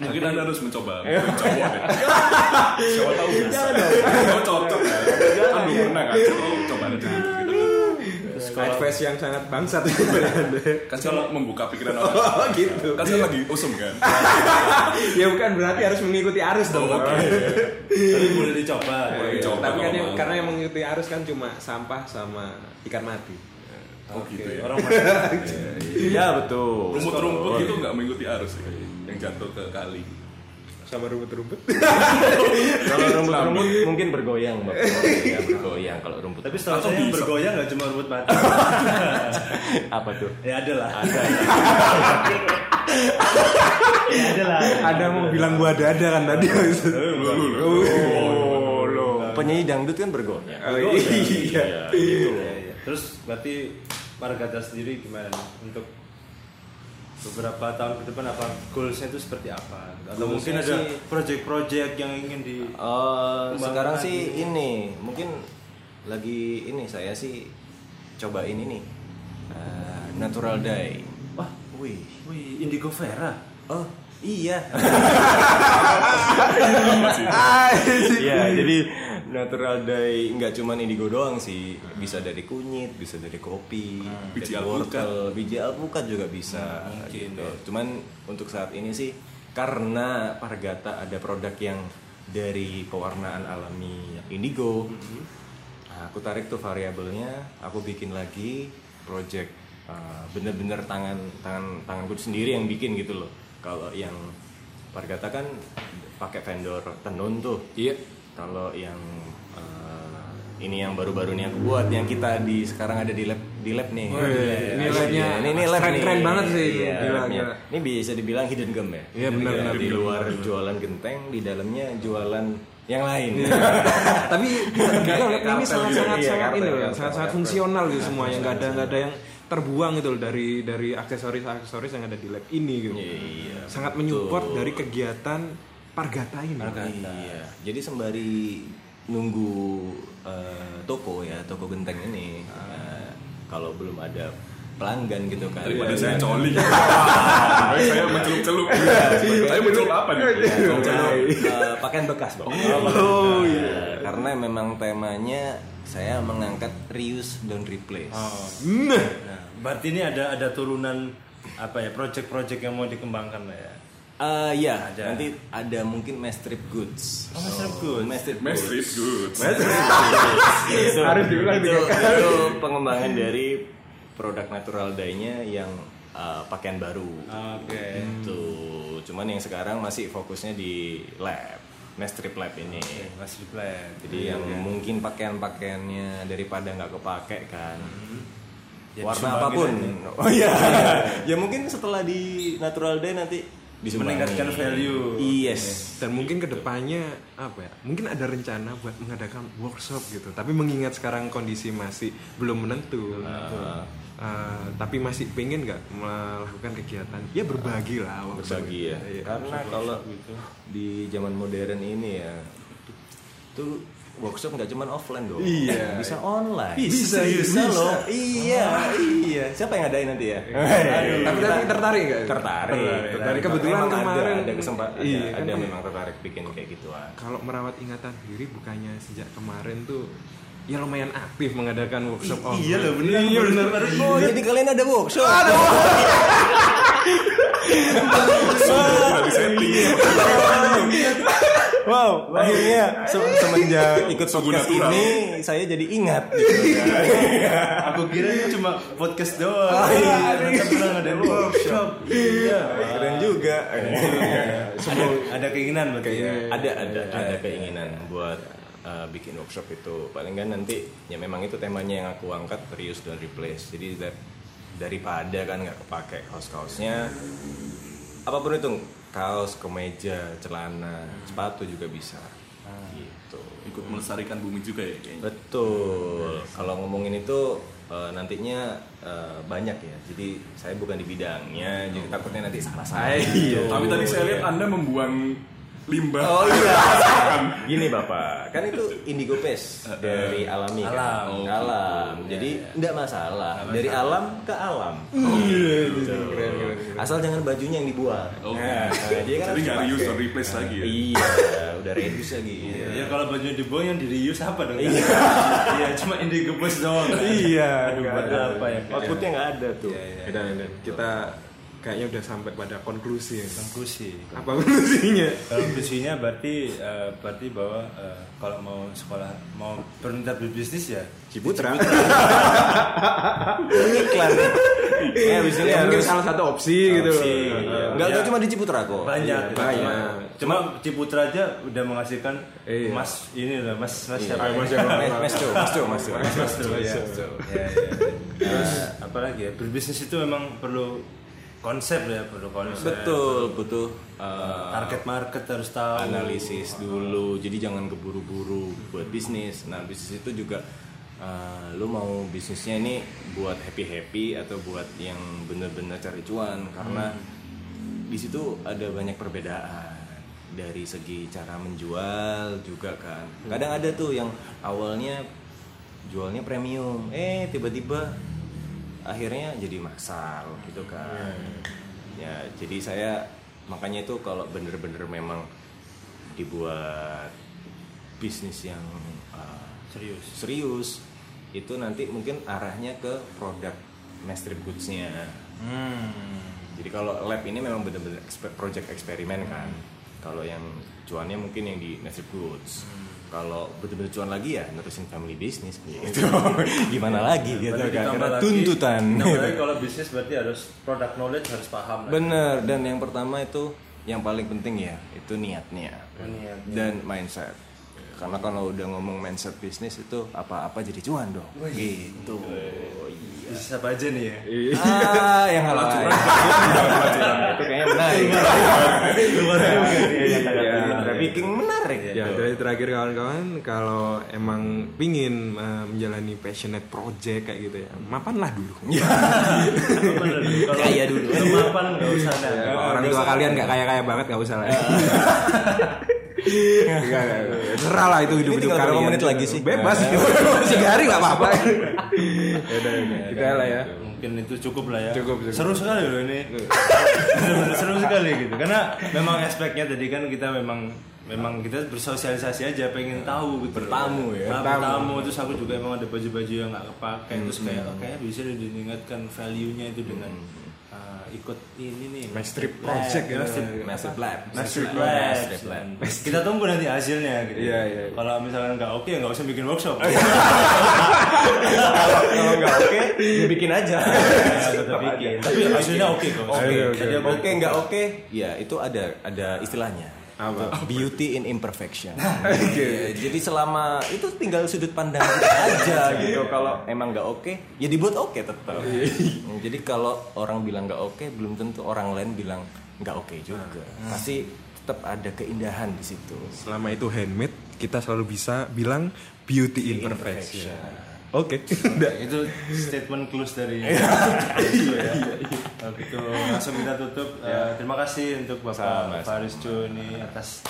Mungkin anda harus mencoba deh. Siapa tahu bisa. Kamu cocok ya. Kan belum pernah kan. Oh, coba aja gitu. Advice yang sangat bangsat (laughs) Kan kalau membuka pikiran orang. Oh gitu. Kan saya lagi usum kan. ya bukan berarti harus mengikuti arus dong. Oh, Oke. Tapi boleh dicoba. Boleh dicoba Tapi kan kalau karena yang mengikuti arus kan cuma sampah sama ikan mati. Oh gitu ya. Orang masih (laughs) ya betul Rumput-rumput itu nggak mengikuti arus ya. Yang jatuh ke kali. Sama rumput-rumput. (laughs) kalau rumput-rumput mungkin bergoyang bapak (laughs) ya bergoyang kalau rumput Tapi Atau saya bisa. bergoyang nggak cuma rumput mati. apa tuh ya ada lah. Ada. ya ada lah. Ada mau bilang gua ada kan tadi. Oh lo penyanyi dangdut kan bergoyang Oh, iya. gitu Iya, iya. Terus berarti Margata sendiri gimana nih untuk beberapa tahun ke depan apa goalsnya itu seperti apa? Atau mungkin Goalsnya ada project-project yang ingin di Eh, sekarang sih gitu. ini mungkin lagi ini saya sih cobain ini eh, natural dye Wah, wih wih Indigo Vera. oh iya (laughs) (laughs) Iya, jadi natural dye nggak cuma indigo doang sih, bisa dari kunyit, bisa dari kopi, Biji dari alpukat. biji alpukat juga bisa. mungkin, gitu. ya. Cuman untuk saat ini sih karena Pargata ada produk yang dari pewarnaan alami indigo, nah, aku tarik tuh variabelnya, aku bikin lagi project uh, bener-bener tangan tangan tanganku sendiri yang bikin gitu loh. Kalau yang Pargata kan pakai vendor tenun tuh. Iya. Kalau yang uh, ini yang baru-baru nih aku buat yang kita di sekarang ada di lab di lab nih. Oh, iya. Ini Asli, labnya ya. ini, ini lab keren- nih. keren banget sih. Iya, Gila, labnya. gila. Ini bisa dibilang hidden gem ya. Iya, benar, Iya, benar, Di luar jualan genteng, di dalamnya jualan yang lain. (laughs) tapi ini sangat sangat Iya, sangat ini loh sangat sangat fungsional gitu semuanya nggak ada nggak ada yang terbuang gitu loh dari dari aksesoris aksesoris yang ada di lab ini gitu Iya, sangat menyupport dari kegiatan Pargata ini Iya. Jadi sembari nunggu eh, toko ya, toko genteng ini. eh, kalau belum ada pelanggan gitu kan. Daripada Iya, saya kan? coli. (laughs) saya mencelup-celup. Saya mencelup apa nih? Mencelup, eh, pakaian bekas, Bang. Oh, iya. Karena memang temanya saya mengangkat reuse dan replace. nah Nah, berarti ini ada ada turunan apa ya project-project yang mau dikembangkan lah ya. Eh, iya, Ada. nanti ada mungkin mass trip goods. Oh, mass trip goods. Mass trip Mas goods. Street Good. itu, Harus diulang itu, itu (laughs) pengembangan dari produk natural dye-nya yang uh, pakaian baru. Oke. Itu. Cuman yang sekarang masih fokusnya di lab, mass strip lab ini. Mas reply. Jadi yang mungkin pakaian-pakaiannya daripada nggak kepake kan. Ya, Warna apa pun. aja. Oh iya. (laughs) ya mungkin setelah di natural dye nanti disumbangin. Meningkatkan value. Yes. dan mungkin ke depannya apa ya mungkin ada rencana buat mengadakan workshop gitu tapi mengingat sekarang kondisi masih belum menentu Ah. Uh, tapi masih pengen nggak melakukan kegiatan ya berbagi lah berbagi ya. Iya. Karena kalau di zaman modern ini ya tuh workshop nggak cuma offline dong. Iya. Bisa online. Bisa, bisa, bisa. loh. Iya, iya. Siapa yang ngadain nanti ya? Aduh, tapi tapi tertarik nggak tertarik. tertarik kebetulan Memang kemarin ada, ada kesempatan iya, ada, kan ada memang tertarik bikin kayak gituan. kalau merawat ingatan diri bukannya sejak kemarin tuh ya lumayan aktif mengadakan workshop online. Iya loh bener. iya bener Oh, jadi kalian ada workshop? (laughs) Sudah di setting. (laughs) Wow, akhirnya se- semenjak ikut podcast ini saya jadi ingat gitu. Aku kira ini cuma podcast doang. Oh, iya. Ternyata bilang ada workshop. Iya. Keren juga. Ada ada keinginan berarti ya. ada ada ada keinginan buat uh, bikin workshop itu paling nggak nanti ya memang itu temanya yang aku angkat reuse dan replace jadi da- daripada kan nggak kepake kaos kaosnya apa pun itu kaos kemeja celana sepatu juga bisa. Gitu. Ikut melestarikan bumi juga ya kayaknya. betul. Kalau ngomongin itu uh, nantinya uh, banyak ya. Jadi saya bukan di bidangnya jadi takutnya nanti salah salah Iya. Tapi tadi saya lihat Anda membuang limbah. Oh iya. Gini Bapak, kan itu indigo paste dari alami kan? Alam. Oh, alam. Jadi enggak masalah. Dari alam ke alam. Iya, Gitu. Asal jangan bajunya yang dibuang. Oke. Nah, jadi kan Jadi harus nggak reuse dan replace lagi ya. Iya, udah reduce lagi. Ya kalau baju dibuang yang di reuse apa dong? Iya, cuma indigo bus doang. Iya, Aduh, nggak buat ada. apa ya? Outputnya nggak ada tuh. Udah. kita kayaknya udah sampai pada konklusi ya. Konklusi. apa konklusinya Konklusinya berarti eh, berarti bahwa eh, kalau mau sekolah mau berminat berbisnis ya Ciputra Iklan. Ya, habis ini ya, mungkin harus salah satu opsi, gitu Opsi, loh. iya. Enggak Ya. cuma di Ciputra kok. banyak Iya, banyak. Cuma, cuma Ciputra aja udah menghasilkan Iya. mas ini lah mas mas Iya. siapa Mas ya? Jawa. Mas Mas Jo, Mas Jo, Mas Jo. Mas tuh, ya. Ya, ya. Terus apalagi ya berbisnis itu memang perlu konsep ya perlu konsep. Betul, butuh uh, target market harus tahu. analisis dulu. Jadi jangan keburu-buru buat bisnis. Nah bisnis itu juga uh, lu mau bisnisnya ini buat happy happy atau buat yang bener-bener cari cuan? Karena di situ ada banyak perbedaan. Dari segi cara menjual juga kan. Kadang ada tuh yang awalnya jualnya premium. Eh tiba-tiba akhirnya jadi massal gitu kan. Ya jadi saya makanya itu kalau bener-bener memang dibuat bisnis yang uh, serius. serius itu nanti mungkin arahnya ke produk mass trip goods-nya. Hmm. jadi kalau lab ini memang bener-bener eksper- project eksperimen kan. Kalau yang cuannya mungkin yang di mass trip goods kalau betul-betul cuan lagi ya nerusin family business gitu (laughs) gimana lagi gitu kan karena lagi- tuntutan lagi (laughs) kalau bisnis berarti harus product knowledge harus paham. Bener dan yang pertama itu yang paling penting ya itu niatnya Niatnya. dan mindset. Karena kalau udah ngomong mindset bisnis itu apa-apa jadi cuan dong. Gitu. Bisa apa aja nih ya? ah yang hal lain. itu kayaknya menarik. Udah bikin menarik. Ya, dari terakhir kawan-kawan kalau emang pingin uh, menjalani passionate project kayak gitu ya, mapanlah dulu. Kaya dulu. Kalau mapan nggak usah. Ya, orang tua kalian nggak kaya-kaya banget nggak usah lah. (laughs) ya. Enggak, enggak, enggak. Serah lah itu tinggal berapa kalian. menit lagi sih? Bebas. Tiga hari nggak apa-apa. Ya kita lah ya. Mungkin itu cukup lah ya. Cukup, cukup. Seru sekali loh ini. Seru sekali gitu. Karena memang aspeknya tadi kan kita memang memang kita bersosialisasi aja pengen tahu gitu. Bertamu ya. Nah, bertamu terus aku juga emang ada baju-baju yang nggak kepakai terus kayak oke bisa diingatkan value-nya itu dengan uh, ikut ini nih Mastery Lab, project ya. Master Lab Master Master Lab. Kita tunggu nanti hasilnya gitu. Iya, iya. Kalau misalkan nggak oke nggak usah bikin workshop. (laughs) kalau nggak oke ya bikin aja (laughs) Tetap bikin. Tapi hasilnya oke kok. Oke, oke nggak oke, ya itu ada ada istilahnya. Apa? Beauty in imperfection. (laughs) Ya, jadi selama itu tinggal sudut pandang kita aja gitu. (laughs) Kalau emang nggak oke, ya dibuat oke tetap. jadi kalau orang bilang nggak oke, belum tentu orang lain bilang nggak oke juga. Pasti tetap ada keindahan di situ. Selama itu handmade, kita selalu bisa bilang beauty imperfection. Oke, udah. itu statement close dari itu ya. Kalau gitu langsung kita tutup. Eh, terima kasih untuk Bapak Faris Jo ini atas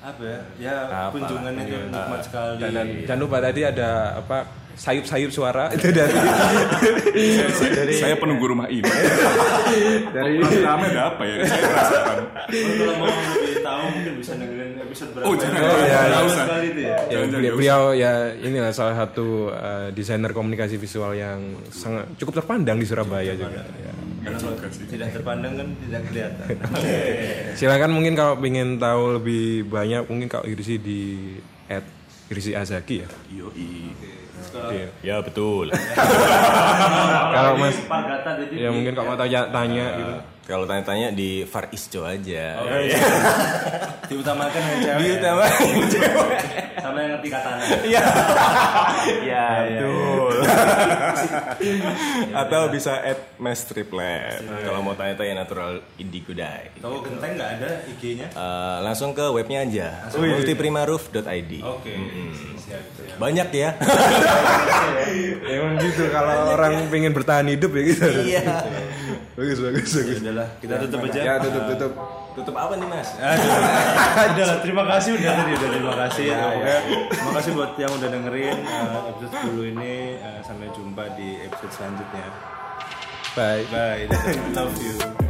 apa ya? Ya Apa? kunjungannya itu nikmat sekali. Dan, dan jangan lupa tadi ada apa sayup-sayup suara itu dari dari Saya penunggu rumah ini. dari Rame ada apa ya? Saya merasakan. Kalau mau lebih tahu mungkin bisa dengerin episode berapa. Oh, jangan. Oh, iya, iya. usah. Sekali itu ya. ya, beliau, beliau ya inilah salah satu uh, desainer komunikasi visual yang sangat cukup terpandang di Surabaya juga. Ya. Karena kalau tidak terpandang kan tidak kelihatan. (laughs) Silakan mungkin kalau ingin tahu lebih banyak mungkin kalau Irsi di at Irsi Azaki ya. Yoi. Iya. Ya betul. (laughs) Kalau Mas Pak Gata jadi ya mungkin kalau mau tanya tanya gitu. Kalau tanya-tanya di Far Isco aja. (laughs) diutamakan yang cewek. Diutamakan cewek. Sama yang ngerti katanya. Iya. Ya, betul. Atau bisa add Mas Triplet. Kalau mau tanya-tanya natural indigo dye. Tahu genteng nggak ada IG-nya? Eh, langsung ke webnya aja. multiprimaroof.id. Oke. Siap. siap. Banyak ya. Emang gitu kalau orang pengen bertahan hidup ya gitu. Iya. Bagus bagus bagus. Ya udahlah, kita tutup aja. Ya tutup tutup. Tutup apa nih Mas? Aduh, (laughs) udah lah, terima kasih udah tadi udah terima kasih. Ya, pokoknya terima kasih buat yang udah dengerin uh, episode 10 ini. Uh, sampai jumpa di episode selanjutnya. Bye. Bye. Love you.